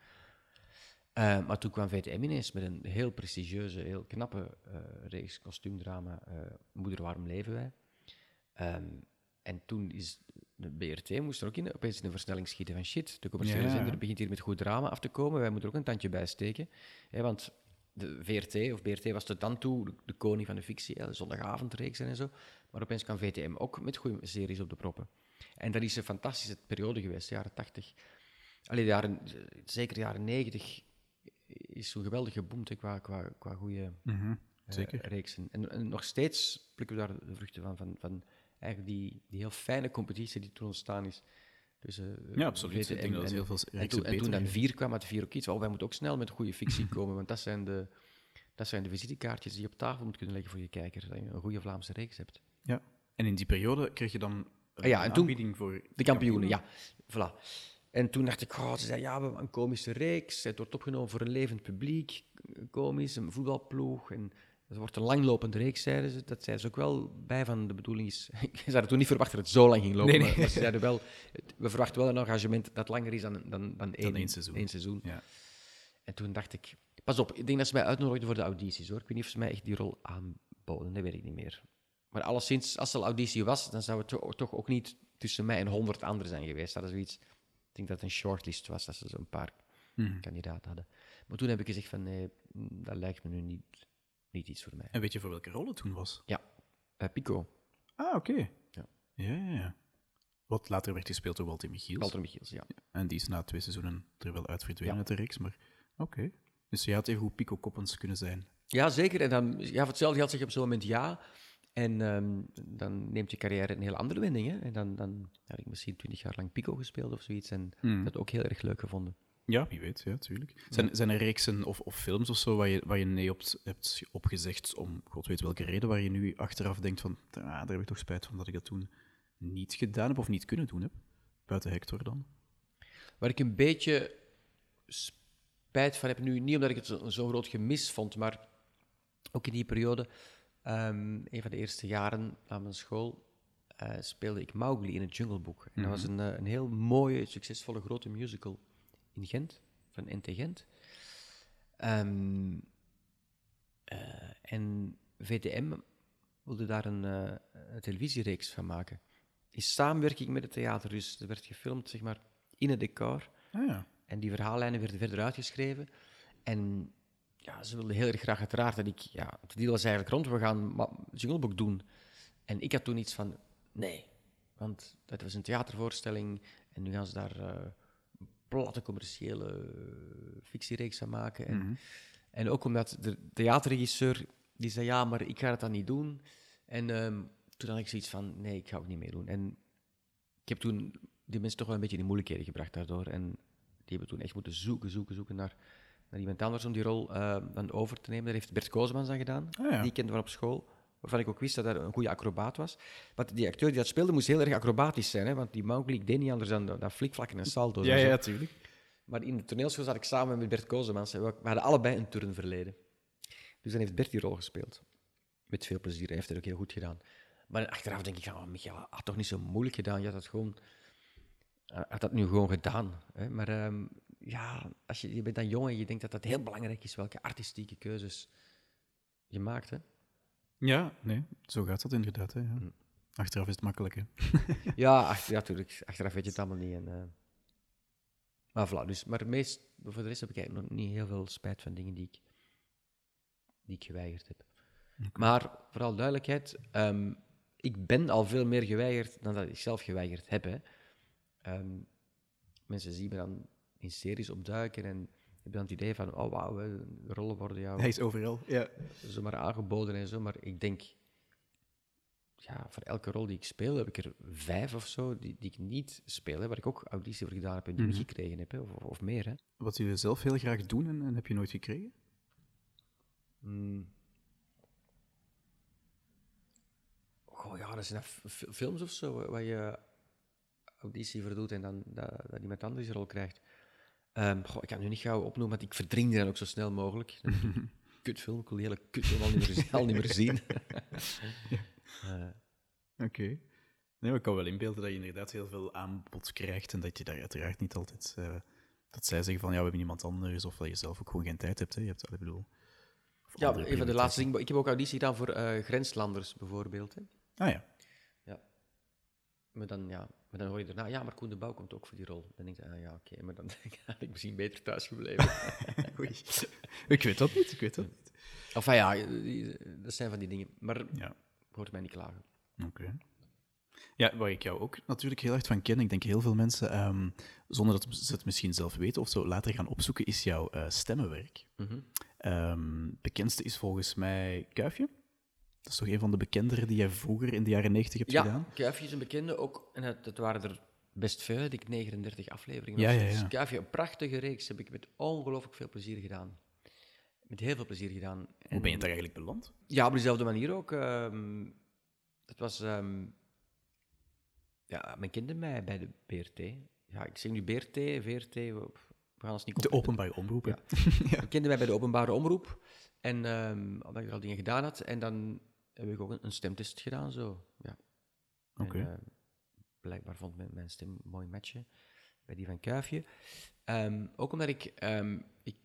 [SPEAKER 2] Eh, maar toen kwam VTM ineens met een heel prestigieuze, heel knappe eh reeks kostuumdrama, Moeder, waarom leven wij? Ehm, en toen is de BRT moest er ook in, opeens in de versnelling schieten van shit. De commerciële
[SPEAKER 1] Ja.
[SPEAKER 2] zender begint hier met goed drama af te komen. Wij moeten er ook een tandje bij steken. Hè, want de VRT, of BRT was tot dan toe de, de koning van de fictie, hè, de zondagavondreeks en zo. Maar opeens kwam VTM ook met goede series op de proppen. En dat is een fantastische periode geweest, de jaren 80. Allee, de jaren, zeker de jaren 90 is zo geweldig geboomd hè, qua, qua, qua goede
[SPEAKER 1] Mhm,
[SPEAKER 2] eh, reeksen. En, en nog steeds plukken we daar de vruchten van, van, van eigenlijk die, die heel fijne competitie die toen ontstaan is. tussen eh,
[SPEAKER 1] Ja, absoluut.
[SPEAKER 2] VTM
[SPEAKER 1] Ik denk dat het
[SPEAKER 2] en-
[SPEAKER 1] heel veel
[SPEAKER 2] en toen, en toen dan vier kwam, had vier ook iets. Wel, wij moeten ook snel met goede fictie komen, want dat zijn, de, dat zijn de visitekaartjes die je op tafel moet kunnen leggen voor je kijker. Dat je een goede Vlaamse reeks hebt.
[SPEAKER 1] Ja. En in die periode kreeg je dan een
[SPEAKER 2] Ah ja, en toen-
[SPEAKER 1] aanbieding voor...
[SPEAKER 2] De kampioenen, ja. Voilà. En toen dacht ik, oh, ze zei, ja, we hebben een komische reeks. Het wordt opgenomen voor een levend publiek, komisch, een voetbalploeg. En het wordt een langlopende reeks, zeiden ze. Dat zeiden ze ook wel bij van de bedoeling is... Ik zou toen niet verwachten dat het zo lang ging lopen.
[SPEAKER 1] Nee, nee.
[SPEAKER 2] Maar, maar ze zeiden wel, het- we verwachten wel een engagement dat langer is dan, dan, dan, één,
[SPEAKER 1] één seizoen.
[SPEAKER 2] één seizoen.
[SPEAKER 1] Ja.
[SPEAKER 2] En toen dacht ik, pas op, ik denk dat ze mij uitnodigden voor de audities hoor. Ik weet niet of ze mij echt die rol aanboden, dat weet ik niet meer. Maar alleszins, als er al auditie was, dan zou het to- toch ook niet tussen mij en honderd anderen zijn geweest. Dat is zoiets, ik denk dat het een shortlist was, dat ze zo'n paar
[SPEAKER 1] Mhm.
[SPEAKER 2] kandidaten hadden. Maar toen heb ik gezegd van, nee, dat lijkt me nu niet, niet iets voor mij.
[SPEAKER 1] En weet je voor welke rol het toen was?
[SPEAKER 2] Ja, eh, Pico,
[SPEAKER 1] Ah, oké.
[SPEAKER 2] Ja.
[SPEAKER 1] Ja, ja, ja. Wat later werd gespeeld door Walter Michiels.
[SPEAKER 2] Walter Michiels, ja.
[SPEAKER 1] En die is na twee seizoenen er wel uit verdwenen uit de reeks, maar oké. Dus je had even goed Pico Koppens kunnen zijn.
[SPEAKER 2] Ja, zeker. En dan, ja, voor hetzelfde zeg je op zo'n moment ja. En ehm, dan neemt je carrière een heel andere wending. Hè? En dan, dan heb ik misschien twintig jaar lang Pico gespeeld of zoiets. En
[SPEAKER 1] Hmm.
[SPEAKER 2] dat ook heel erg leuk gevonden.
[SPEAKER 1] Ja, wie weet, ja, tuurlijk. Zijn, zijn er reeksen of, of films of zo waar je, waar je nee op hebt opgezegd om god weet welke reden, waar je nu achteraf denkt van, ah, daar heb ik toch spijt van dat ik dat toen niet gedaan heb of niet kunnen doen heb? Buiten Hector dan?
[SPEAKER 2] Waar ik een beetje spijt van heb nu, niet omdat ik het zo- zo'n groot gemis vond, maar ook in die periode, ehm, een van de eerste jaren aan mijn school, eh, speelde ik Mowgli in het Jungle Book. En dat was een, eh, een heel mooie, succesvolle grote musical in Gent, van NT Gent. Ehm, eh, en VTM wilde daar een, een televisiereeks van maken. In samenwerking met het theater. Dus er werd gefilmd zeg maar, in het decor.
[SPEAKER 1] Ah ja.
[SPEAKER 2] En die verhaallijnen werden verder uitgeschreven. En ja, ze wilden heel erg graag uiteraard dat ik... Ja, het deal was eigenlijk rond, we gaan Book doen. En ik had toen iets van, nee. Want dat was een theatervoorstelling en nu gaan ze daar eh, platte commerciële eh, fictiereeks van maken. En, en ook omdat de theaterregisseur, die zei, ja, maar ik ga het dan niet doen. En ehm, toen had ik zoiets van, nee, ik ga ook niet meedoen. En ik heb toen die mensen toch wel een beetje in de moeilijkheden gebracht daardoor. En die hebben toen echt moeten zoeken, zoeken, zoeken naar, naar iemand anders om die rol eh, dan over te nemen. Dat heeft Bert Kozemans aan gedaan.
[SPEAKER 1] Ah, ja.
[SPEAKER 2] Die kende van op school. Waarvan ik ook wist dat hij een goede acrobaat was. Want die acteur die dat speelde moest heel erg acrobatisch zijn. Hè? Want die Mowgli deed niet anders dan, dan flikvlakken en salto's.
[SPEAKER 1] Ja, ja, tuurlijk.
[SPEAKER 2] Maar in de toneelschool zat ik samen met Bert Kozemans. We hadden allebei een turnverleden. Dus dan heeft Bert die rol gespeeld. Met veel plezier. Hij heeft het ook heel goed gedaan. Maar achteraf denk ik, oh, Michael had toch niet zo moeilijk gedaan. Je had dat gewoon... had dat nu gewoon gedaan. Hè? Maar ehm, ja, als je, je bent dan jong en je denkt dat dat heel belangrijk is, welke artistieke keuzes je maakt. Hè?
[SPEAKER 1] Ja, nee, zo gaat dat inderdaad. Hè, ja. Achteraf is het makkelijk, hè.
[SPEAKER 2] Ja, ach, ja, tuurlijk. Achteraf weet je het allemaal niet. En, eh, maar voilà, dus, maar meest, voor de rest heb ik eigenlijk nog niet heel veel spijt van dingen die ik, die ik geweigerd heb. Maar vooral duidelijkheid, ehm, ik ben al veel meer geweigerd dan dat ik zelf geweigerd heb. Hè. ehm, mensen zien me dan in series opduiken en hebben dan het idee van, oh wauw, rollen worden jou
[SPEAKER 1] Hij is overal. Ja.
[SPEAKER 2] zomaar aangeboden en zo. Maar ik denk, ja, voor elke rol die ik speel, heb ik er vijf of zo die, die ik niet speel, hè, waar ik ook auditie voor gedaan heb en die
[SPEAKER 1] Mhm.
[SPEAKER 2] ik gekregen heb, hè, of, of meer. Hè.
[SPEAKER 1] Wat jullie zelf heel graag doen en, en heb je nooit gekregen?
[SPEAKER 2] Mm. Goh, ja, dat zijn films of zo, waar je auditie voor doet en dan dat, dat iemand anders die rol krijgt. Ehm, goh, ik kan het nu niet gauw opnoemen, want ik verdring die dan ook zo snel mogelijk. Kutfilm, ik wil die hele kutfilm al niet meer, al niet meer zien. Eh,
[SPEAKER 1] Oké. Nee, maar ik kan wel inbeelden dat je inderdaad heel veel aanbod krijgt en dat je daar uiteraard niet altijd... eh, dat zij zeggen van, ja, we hebben iemand anders, of dat je zelf ook gewoon geen tijd hebt. Hè. Je hebt, ik bedoel...
[SPEAKER 2] Ja, een van de laatste dingen. Ik heb ook auditie gedaan voor eh, grenslanders bijvoorbeeld. Hè.
[SPEAKER 1] Ah ja.
[SPEAKER 2] Ja. Maar dan, ja, maar dan hoor je daarna, ja, maar Koen de Bouw komt ook voor die rol. Dan denk je, ah, ja, oké, maar dan had ik misschien beter thuis gebleven.
[SPEAKER 1] Ik weet dat niet, ik weet dat niet.
[SPEAKER 2] of ja, die- dat zijn van die dingen. Maar
[SPEAKER 1] Ja.
[SPEAKER 2] hoort mij niet klagen.
[SPEAKER 1] Oké. Ja, waar ik jou ook natuurlijk heel erg van ken, ik denk heel veel mensen, ehm, zonder dat ze het misschien zelf weten of zo later gaan opzoeken, is jouw eh, stemmenwerk.
[SPEAKER 2] Mhm.
[SPEAKER 1] Ehm, bekendste is volgens mij Kuifje. Dat is toch een van de bekendere die jij vroeger in de jaren 90 hebt
[SPEAKER 2] Ja,
[SPEAKER 1] gedaan?
[SPEAKER 2] Kuifje is een bekende ook. En dat, dat waren er best veel, ik 39 afleveringen.
[SPEAKER 1] Ja, ja, ja.
[SPEAKER 2] Dus Kuifje, een prachtige reeks, heb ik met ongelooflijk veel plezier gedaan. Met heel veel plezier gedaan.
[SPEAKER 1] Hoe
[SPEAKER 2] En-
[SPEAKER 1] ben je daar eigenlijk beland?
[SPEAKER 2] Ja, op dezelfde manier ook. ehm het was... ehm, ja, men kende mij bij de BRT. Ja, ik zeg nu BRT, VRT, we, gaan ons niet
[SPEAKER 1] De openbare omroep. hè?
[SPEAKER 2] Men kende mij bij de openbare omroep. En ehm omdat ik al dingen gedaan had. En dan heb ik ook een, een stemtest gedaan, zo. Ja.
[SPEAKER 1] Oké.
[SPEAKER 2] eh, blijkbaar vond mijn, mijn stem een mooi matchen bij die van Kuifje. Ehm, ook omdat ik, ehm, ik...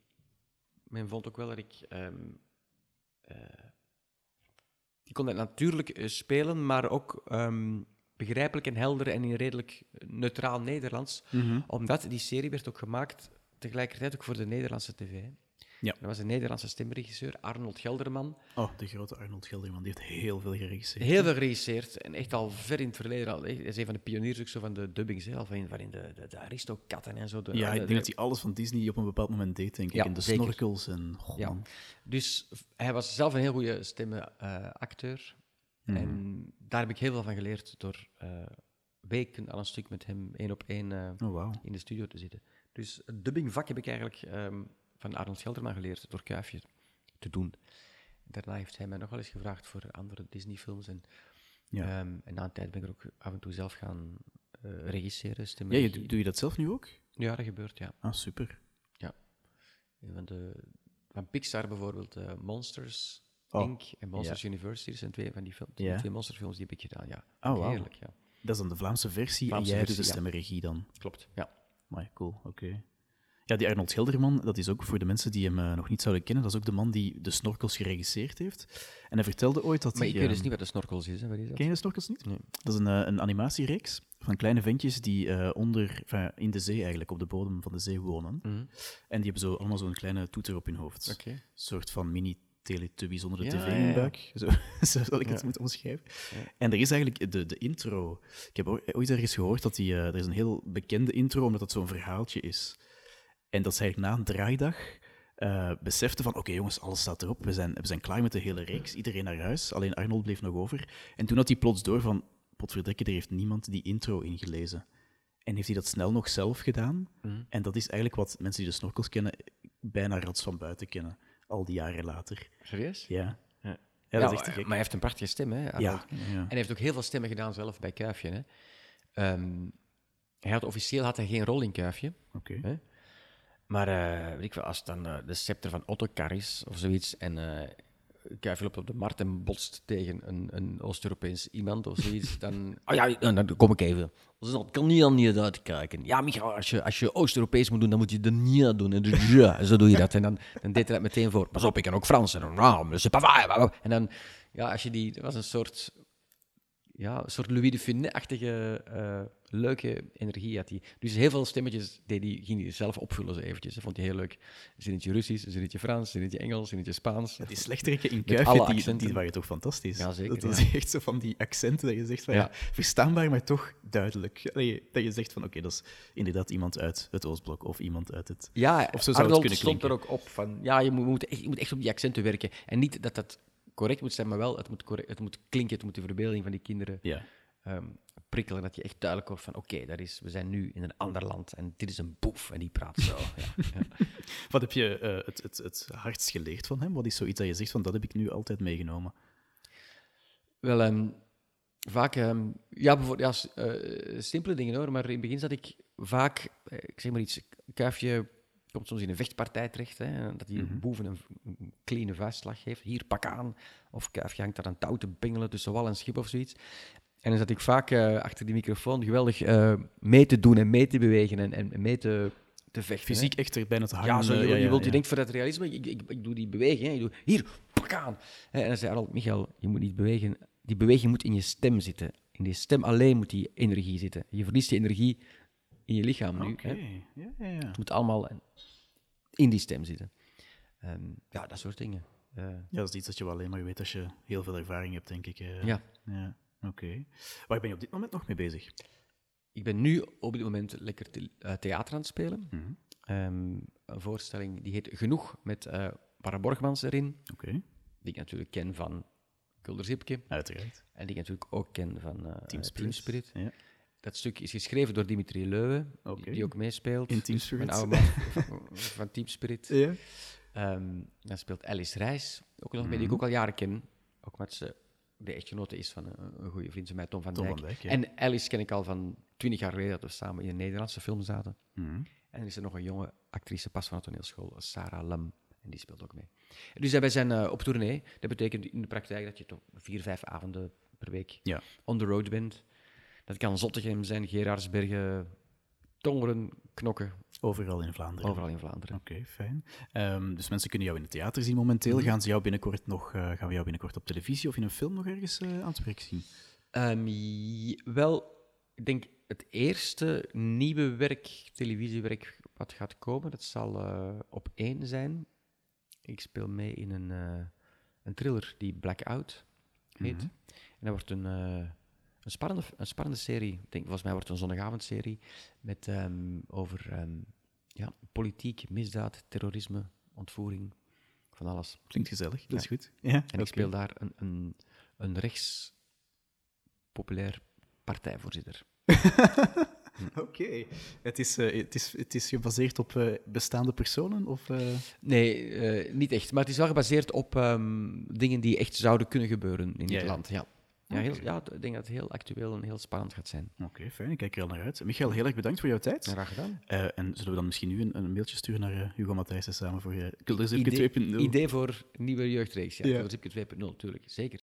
[SPEAKER 2] Men vond ook wel dat ik... eh, ik kon dat natuurlijk eh, spelen, maar ook begrijpelijk en helder en in redelijk neutraal Nederlands.
[SPEAKER 1] Mhm.
[SPEAKER 2] Omdat die serie werd ook gemaakt tegelijkertijd ook voor de Nederlandse tv.
[SPEAKER 1] Ja.
[SPEAKER 2] Dat was een Nederlandse stemregisseur, Arnold Gelderman.
[SPEAKER 1] Oh, de grote Arnold Gelderman, die heeft heel veel geregisseerd.
[SPEAKER 2] Heel veel geregisseerd en echt al ver in het verleden. Al, hij is een van de pioniers ook zo van de dubbing zelf, waarin, waarin de, de, de Aristokatten en zo. De,
[SPEAKER 1] Ja,
[SPEAKER 2] de-
[SPEAKER 1] ik denk
[SPEAKER 2] de-
[SPEAKER 1] dat hij alles van Disney op een bepaald moment deed, denk ik.
[SPEAKER 2] Ja,
[SPEAKER 1] en de
[SPEAKER 2] zeker.
[SPEAKER 1] snorkels en... Oh,
[SPEAKER 2] Ja.
[SPEAKER 1] man.
[SPEAKER 2] Dus hij was zelf een heel goede stemmenacteur.
[SPEAKER 1] Mhm.
[SPEAKER 2] En daar heb ik heel veel van geleerd door eh, weken al een stuk met hem één op één eh,
[SPEAKER 1] Oh,
[SPEAKER 2] in de studio te zitten. Dus het dubbingvak heb ik eigenlijk ehm, van Arnold Gelderman geleerd door Kuifje te doen. Daarna heeft hij mij nog wel eens gevraagd voor andere Disney-films. En,
[SPEAKER 1] Ja.
[SPEAKER 2] ehm, en na een tijd ben ik er ook af en toe zelf gaan eh, regisseren.
[SPEAKER 1] Ja, je, doe je dat zelf nu ook?
[SPEAKER 2] ja, dat gebeurt, ja.
[SPEAKER 1] Ah, super.
[SPEAKER 2] Een Van, de, van Pixar bijvoorbeeld, eh, Monsters
[SPEAKER 1] Oh,
[SPEAKER 2] Inc. en Monsters University. Dat zijn twee van die films. Die
[SPEAKER 1] Ja.
[SPEAKER 2] twee monsterfilms die heb ik gedaan, ja.
[SPEAKER 1] Oh.
[SPEAKER 2] Heerlijk, ja.
[SPEAKER 1] Dat is dan de Vlaamse versie
[SPEAKER 2] Vlaamse
[SPEAKER 1] en jij doet de
[SPEAKER 2] ja.
[SPEAKER 1] stemmenregie dan.
[SPEAKER 2] Klopt, ja.
[SPEAKER 1] Maar cool, oké. Ja, die Arnold Gelderman, dat is ook voor de mensen die hem eh, nog niet zouden kennen, dat is ook de man die de snorkels geregisseerd heeft. En hij vertelde ooit dat
[SPEAKER 2] Maar
[SPEAKER 1] hij...
[SPEAKER 2] ik weet dus
[SPEAKER 1] ehm,
[SPEAKER 2] niet wat de snorkels is, hè. Wat is dat?
[SPEAKER 1] Ken je de snorkels niet?
[SPEAKER 2] Nee.
[SPEAKER 1] Dat is een, eh, een animatiereeks van kleine ventjes die eh, onder, in de zee eigenlijk, op de bodem van de zee wonen.
[SPEAKER 2] Mhm.
[SPEAKER 1] En die hebben zo allemaal zo'n kleine toeter op hun hoofd. Een soort van mini Teletubby zonder de
[SPEAKER 2] Ja,
[SPEAKER 1] tv in
[SPEAKER 2] ja,
[SPEAKER 1] buik. Zo, zo zal ik het moeten omschrijven. En er is eigenlijk de, de intro. Ik heb ooit ergens gehoord dat die, er is een heel bekende intro, omdat het zo'n verhaaltje is. En dat eigenlijk na een draaidag eh beseften van, oké jongens, alles staat erop. We zijn, we zijn klaar met de hele reeks. Iedereen naar huis. Alleen Arnold bleef nog over. En toen had hij plots door van, potverdikke, er heeft niemand die intro ingelezen. En heeft hij dat snel nog zelf gedaan.
[SPEAKER 2] Mhm.
[SPEAKER 1] En dat is eigenlijk wat mensen die de snorkels kennen, bijna rats van buiten kennen. Al die jaren later.
[SPEAKER 2] Serieus?
[SPEAKER 1] Ja.
[SPEAKER 2] Ja.
[SPEAKER 1] Ja, dat is echt
[SPEAKER 2] maar hij heeft een prachtige stem, hè?
[SPEAKER 1] Ja, ja.
[SPEAKER 2] En hij heeft ook heel veel stemmen gedaan zelf bij Kuifje. Hè? Ehm, hij had, officieel had hij geen rol in Kuifje.
[SPEAKER 1] oké.
[SPEAKER 2] Maar eh, weet ik wel, als het dan eh, de scepter van Ottokar is of zoiets en eh Kuifje loopt op de markt en botst tegen een, een Oost-Europees iemand of zoiets, dan... Oh ja, dan, dan kom ik even. Dus dat kan niet aan niet uitkijken. Ja, Micha, als je, als je Oost-Europees moet doen, dan moet je de niet doen. En dus ja, zo doe je dat. En dan, dan deed hij dat meteen voor. Pas op, ik kan ook Frans. En dan, nou. En dan, ja, als je die... Dat was een soort ja, een soort Louis de Funès-achtige eh, leuke energie had hij. Dus heel veel stemmetjes deed hij, ging hij zelf opvullen zo eventjes. Dat vond hij heel leuk. Een zinnetje Russisch, een zinnetje Frans, een zinnetje Engels, een zinnetje Spaans.
[SPEAKER 1] Die slechteriken in Kuifje, die, die waren toch fantastisch?
[SPEAKER 2] Ja, zeker,
[SPEAKER 1] Dat
[SPEAKER 2] ja.
[SPEAKER 1] is echt zo van die accenten dat je zegt van, ja.
[SPEAKER 2] Ja.
[SPEAKER 1] verstaanbaar, maar toch duidelijk. Allee, dat je zegt van, oké, dat is inderdaad iemand uit het Oostblok of iemand uit het...
[SPEAKER 2] Ja,
[SPEAKER 1] Of zo zou het
[SPEAKER 2] Arnold
[SPEAKER 1] kunnen
[SPEAKER 2] stond er ook op van, ja, je moet, moet echt, je moet echt op die accenten werken. En niet dat dat correct moet zijn, maar wel, het moet, correct, het moet klinken, het moet de verbeelding van die kinderen
[SPEAKER 1] Ja.
[SPEAKER 2] ehm, prikkelen. Dat je echt duidelijk wordt van, oké, dat is, we zijn nu in een ander land en dit is een boef en die praat zo. ja.
[SPEAKER 1] Wat heb je eh, het, het, het hardst geleerd van hem? Wat is zoiets dat je zegt van, dat heb ik nu altijd meegenomen?
[SPEAKER 2] Wel, ehm, vaak, ehm, ja, bijvoorbeeld, ja, eh, simpele dingen hoor, maar in het begin zat ik vaak, eh, ik zeg maar iets, kuifje komt soms in een vechtpartij terecht, hè, dat hij boven een, een kleine vuistslag geeft, hier pak aan, of kuifje hangt daar een touw te bengelen tussen wal en schip of zoiets. En dan zat ik vaak eh, achter die microfoon geweldig eh, mee te doen en mee te bewegen en, en mee te, te vechten. hè.
[SPEAKER 1] Fysiek echt er bijna te hangen.
[SPEAKER 2] Ja, zo, je,
[SPEAKER 1] eh,
[SPEAKER 2] wil- je, wilt, je denkt voor dat realisme, ik, ik, ik doe die beweging, hè, ik doe hier, pak aan. Hè, En dan zei Arnold, Michael, je moet niet bewegen, die beweging moet in je stem zitten. In die stem alleen moet die energie zitten. Je verliest die energie in je lichaam nu.
[SPEAKER 1] Oké,
[SPEAKER 2] Hè.
[SPEAKER 1] ja, ja, ja.
[SPEAKER 2] Het moet allemaal in die stem zitten. Ehm, ja, dat soort dingen. Eh,
[SPEAKER 1] Ja, dat is iets dat je wel alleen maar weet als je heel veel ervaring hebt, denk ik.
[SPEAKER 2] ja.
[SPEAKER 1] ja. Oké. Waar ben je op dit moment nog mee bezig?
[SPEAKER 2] Ik ben nu op dit moment lekker eh, theater aan het spelen.
[SPEAKER 1] Mhm.
[SPEAKER 2] Ehm, een voorstelling die heet Genoeg, met eh Barbara Borgmans erin,
[SPEAKER 1] Oké,
[SPEAKER 2] die ik natuurlijk ken van Kulder Zipke.
[SPEAKER 1] uiteraard.
[SPEAKER 2] En die ik natuurlijk ook ken van
[SPEAKER 1] Team Spirit.
[SPEAKER 2] Team Spirit.
[SPEAKER 1] Ja.
[SPEAKER 2] Dat stuk is geschreven door Dimitri Leuwe, die- ook meespeelt.
[SPEAKER 1] In Team Spirit.
[SPEAKER 2] Een oude man van, Team Spirit.
[SPEAKER 1] Ja.
[SPEAKER 2] Ehm, dan speelt Alice Reis, ook nog mee, die ik
[SPEAKER 1] Mhm.
[SPEAKER 2] ook al jaren ken. Ook met ze de echtgenote is van een, een goede vriend van mij, Tom van
[SPEAKER 1] Tom
[SPEAKER 2] Dijk.
[SPEAKER 1] van Dijk, ja.
[SPEAKER 2] En Alice ken ik al van twintig jaar geleden, dat we samen in een Nederlandse film zaten.
[SPEAKER 1] Mhm.
[SPEAKER 2] En er is er nog een jonge actrice, pas van de toneelschool, Sarah Lam. En die speelt ook mee. Dus wij zijn eh, op tournee. Dat betekent in de praktijk dat je toch vier, vijf avonden per week
[SPEAKER 1] Ja.
[SPEAKER 2] on the road bent. Dat kan Zottegem zijn, Gerardsbergen, Tongeren, Knokken,
[SPEAKER 1] Overal in Vlaanderen.
[SPEAKER 2] overal in Vlaanderen.
[SPEAKER 1] Oké, fijn. Ehm, dus mensen kunnen jou in het theater zien momenteel.
[SPEAKER 2] Mhm.
[SPEAKER 1] Gaan, ze jou binnenkort nog, eh, gaan we jou binnenkort op televisie of in een film nog ergens eh, aan het werk zien?
[SPEAKER 2] Ehm, wel, ik denk het eerste nieuwe werk, televisiewerk, wat gaat komen, dat zal eh, op één zijn. Ik speel mee in een, een thriller die Blackout heet.
[SPEAKER 1] Mhm.
[SPEAKER 2] En dat wordt een, een, spannende, een spannende serie. Ik denk, volgens mij wordt het een zondagavondserie met, ehm, over ehm, ja, politiek, misdaad, terrorisme, ontvoering, van alles.
[SPEAKER 1] Klinkt gezellig, dat is
[SPEAKER 2] Ja.
[SPEAKER 1] goed. Ja,
[SPEAKER 2] En ik speel daar een, een, een rechts populair partijvoorzitter.
[SPEAKER 1] Oké. Het, is, eh, het, is, het is gebaseerd op eh, bestaande personen? Of, eh,
[SPEAKER 2] Nee, eh, niet echt. Maar het is wel gebaseerd op ehm, dingen die echt zouden kunnen gebeuren in dit
[SPEAKER 1] ja.
[SPEAKER 2] land. Ja. Ja, heel, ja, ik denk dat het heel actueel en heel spannend gaat zijn.
[SPEAKER 1] Oké, fijn. Ik kijk er al naar uit. Michael, heel erg bedankt voor jouw tijd.
[SPEAKER 2] Graag gedaan.
[SPEAKER 1] Eh, en zullen we dan misschien nu een, een mailtje sturen naar eh, Hugo Matthijssen samen voor uh, Kulderzipke
[SPEAKER 2] Idee,
[SPEAKER 1] 2.0?
[SPEAKER 2] idee voor nieuwe jeugdreeks. Ja,
[SPEAKER 1] Ja.
[SPEAKER 2] ja. 2.0, natuurlijk. Zeker.